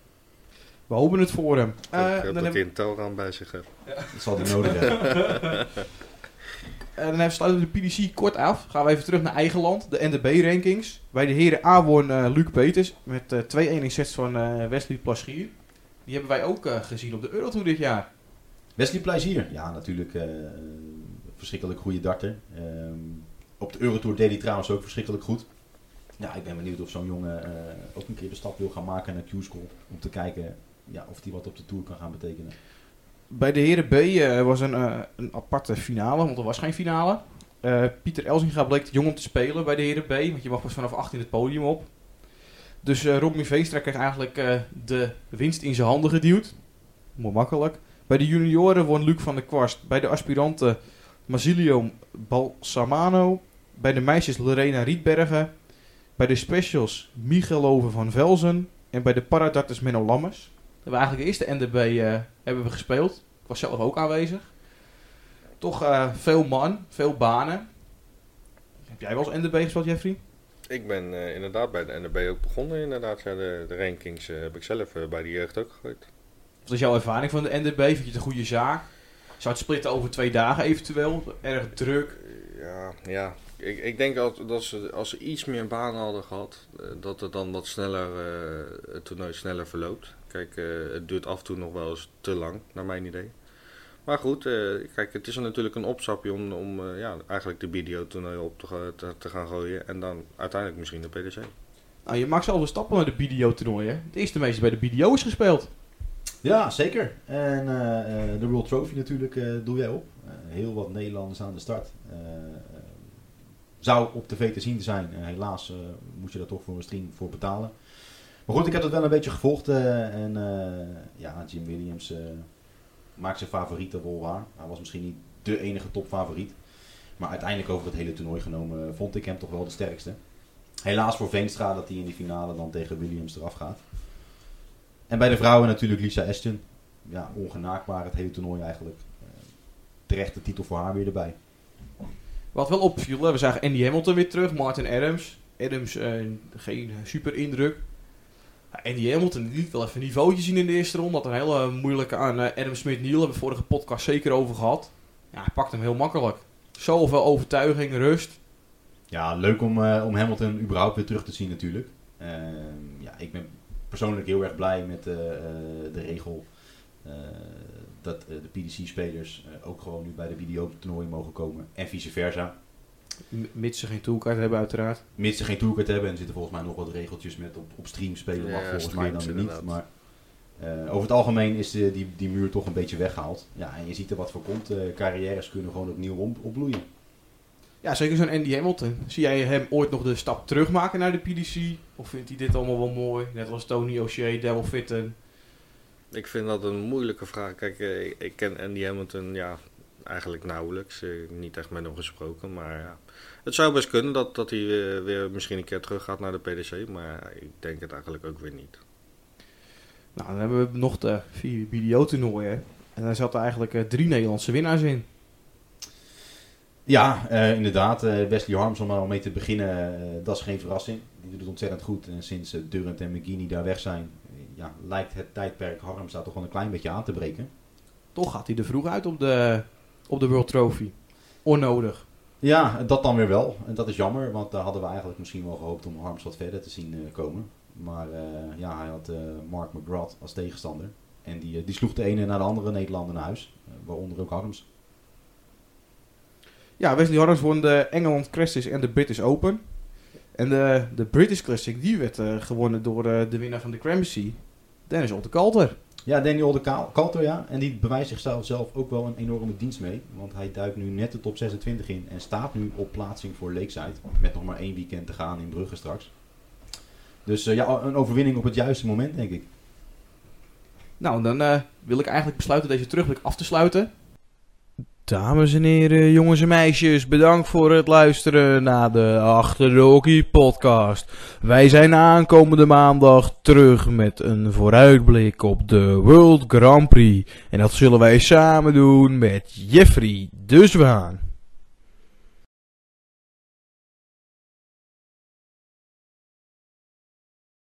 We hopen het voor hem. Eh, ik hoop dan dat heb- hij een telraam bij zich heeft. Dat zal hij nodig hebben. *laughs* En dan even sluiten we de PDC kort af. Gaan we even terug naar eigen land, de NDB-rankings. Bij de heren A won eh, Luc Peters met eh 2-1 in sets van eh, Wesley Plaschier. Die hebben wij ook eh, gezien op de Eurotour dit jaar. Wesley Plezier. Ja, natuurlijk eh, verschrikkelijk goede darter. Ehm, op de Eurotour deed hij trouwens ook verschrikkelijk goed. Ja, ik ben benieuwd of zo'n jongen eh, ook een keer de stap wil gaan maken naar Q-School. Om te kijken ja, of die wat op de Tour kan gaan betekenen. Bij de heren B eh, was een, eh, een aparte finale, want er was geen finale. Eh, Pieter Elzinga bleek jong om te spelen bij de heren B, want je mag pas vanaf 18 het podium op. Dus eh Robin Veenstra kreeg eigenlijk de winst in zijn handen geduwd. Mooi makkelijk. Bij de junioren won Luc van der Kwast. Bij de aspiranten Masilio Balsamano. Bij de meisjes Lorena Rietbergen. Bij de specials Michelove van Velzen. En bij de paradarters Menno Lammers. We hebben eigenlijk de eerste NDB eh, hebben we gespeeld. Ik was zelf ook aanwezig. Toch eh, veel man, veel banen. Heb jij wel eens NDB gespeeld, Jeffrey? Ik ben eh, inderdaad bij de NRB ook begonnen. Inderdaad, ja, de, de rankings heb ik zelf bij de jeugd ook gegooid. Wat is jouw ervaring van de NDB? Vind je het een goede zaak? Zou het splitten over twee dagen eventueel? Erg druk? Ja, ja. Ik, ik denk dat, dat ze, als ze iets meer banen hadden gehad, eh, dat het dan wat sneller, het toernooi sneller verloopt. Kijk, eh, het duurt af en toe nog wel eens te lang, naar mijn idee. Maar goed, eh, kijk, het is er natuurlijk een opstapje om, om eh, ja, eigenlijk de BDO-toernooi op te, te, te gaan gooien. En dan uiteindelijk misschien de PDC. Nou, je maakt zelf een stappen naar de BDO-toernooi, hè? Het eerste meisje bij de BDO is gespeeld. Ja, zeker. En eh, eh, de World Trophy natuurlijk eh, doe jij op. Eh, heel wat Nederlanders aan de start. Zou op tv te zien te zijn. Helaas eh, moet je daar toch voor een stream voor betalen. Maar goed, ik heb het wel een beetje gevolgd. eh, en eh, ja, Jim Williams eh, maakt zijn favoriete wel waar. Hij was misschien niet de enige topfavoriet. Maar uiteindelijk over het hele toernooi genomen vond ik hem toch wel de sterkste. Helaas voor Veenstra dat hij in die finale dan tegen Williams eraf gaat. En bij de vrouwen natuurlijk Lisa Ashton. Ja, ongenaakbaar het hele toernooi eigenlijk. Terecht de titel voor haar weer erbij. Wat wel opviel, we zagen Andy Hamilton weer terug, Martin Adams. Adams, geen super indruk. Andy Hamilton die liet wel even een zien in de eerste ronde. Had een hele moeilijke aan eh, Adam Smith-Neal, hebben we vorige podcast zeker over gehad. Ja, hij pakt hem heel makkelijk. Zoveel overtuiging, rust. Ja, leuk om, eh, om Hamilton überhaupt weer terug te zien natuurlijk. Ehm, ja, ik ben persoonlijk heel erg blij met eh, de regel dat de PDC-spelers ook gewoon nu bij de BDO-toernooi mogen komen. En vice versa. Mits ze geen toolkaart hebben uiteraard. Mits ze geen tourcard hebben en er zitten volgens mij nog wat regeltjes met op, op stream spelen. Ja, mag volgens mij dan niet. Maar eh, over het algemeen is de, die, die muur toch een beetje weggehaald. Ja, en je ziet er wat voor komt. Eh, carrières kunnen gewoon opnieuw om, opbloeien. Ja, zeker zo'n Andy Hamilton. Zie jij hem ooit nog de stap terugmaken naar de PDC? Of vindt hij dit allemaal wel mooi? Net als Tony O'Shea, Devil Fitten. Ik vind dat een moeilijke vraag. Kijk, eh, ik, ik ken Andy Hamilton ja, eigenlijk nauwelijks. Eh, niet echt met hem gesproken. Maar ja, het zou best kunnen dat, dat hij weer, weer misschien een keer terug gaat naar de PDC. Maar ik denk het eigenlijk ook weer niet. Nou, dan hebben we nog de vier BDO-toernooien. En daar zaten eigenlijk eh, drie Nederlandse winnaars in. Ja, eh, inderdaad. eh, Wesley Harms, om maar mee te beginnen, eh, dat is geen verrassing. Die doet het ontzettend goed. En sinds eh, Durant en McGinney daar weg zijn, eh, ja, lijkt het tijdperk Harms daar toch wel een klein beetje aan te breken. Toch gaat hij er vroeg uit op de, op de World Trophy. Onnodig. Ja, dat dan weer wel. En dat is jammer, want daar hadden we eigenlijk misschien wel gehoopt om Harms wat verder te zien eh, komen. Maar eh, ja, hij had eh, Mark McGrath als tegenstander. En die, die sloeg de ene naar de andere Nederlander naar huis. waaronder ook Harms. Ja, Wesley Harms won de Engeland Classics en de British Open. En de, de British Classic, die werd eh, gewonnen door eh, de winnaar van de Gramercy, Dennis Calter. Ja, Daniel de Kalter, ja. En die bewijst zichzelf zelf ook wel een enorme dienst mee. Want hij duikt nu net de top 26 in en staat nu op plaatsing voor Lakeside. Met nog maar één weekend te gaan in Brugge straks. Dus eh, ja, een overwinning op het juiste moment, denk ik. Nou, dan eh, wil ik eigenlijk besluiten deze terugblik af te sluiten. Dames en heren, jongens en meisjes, bedankt voor het luisteren naar de Achter de Hockey podcast. Wij zijn aankomende maandag terug met een vooruitblik op de World Grand Prix. En dat zullen wij samen doen met Jeffrey de Zwaan.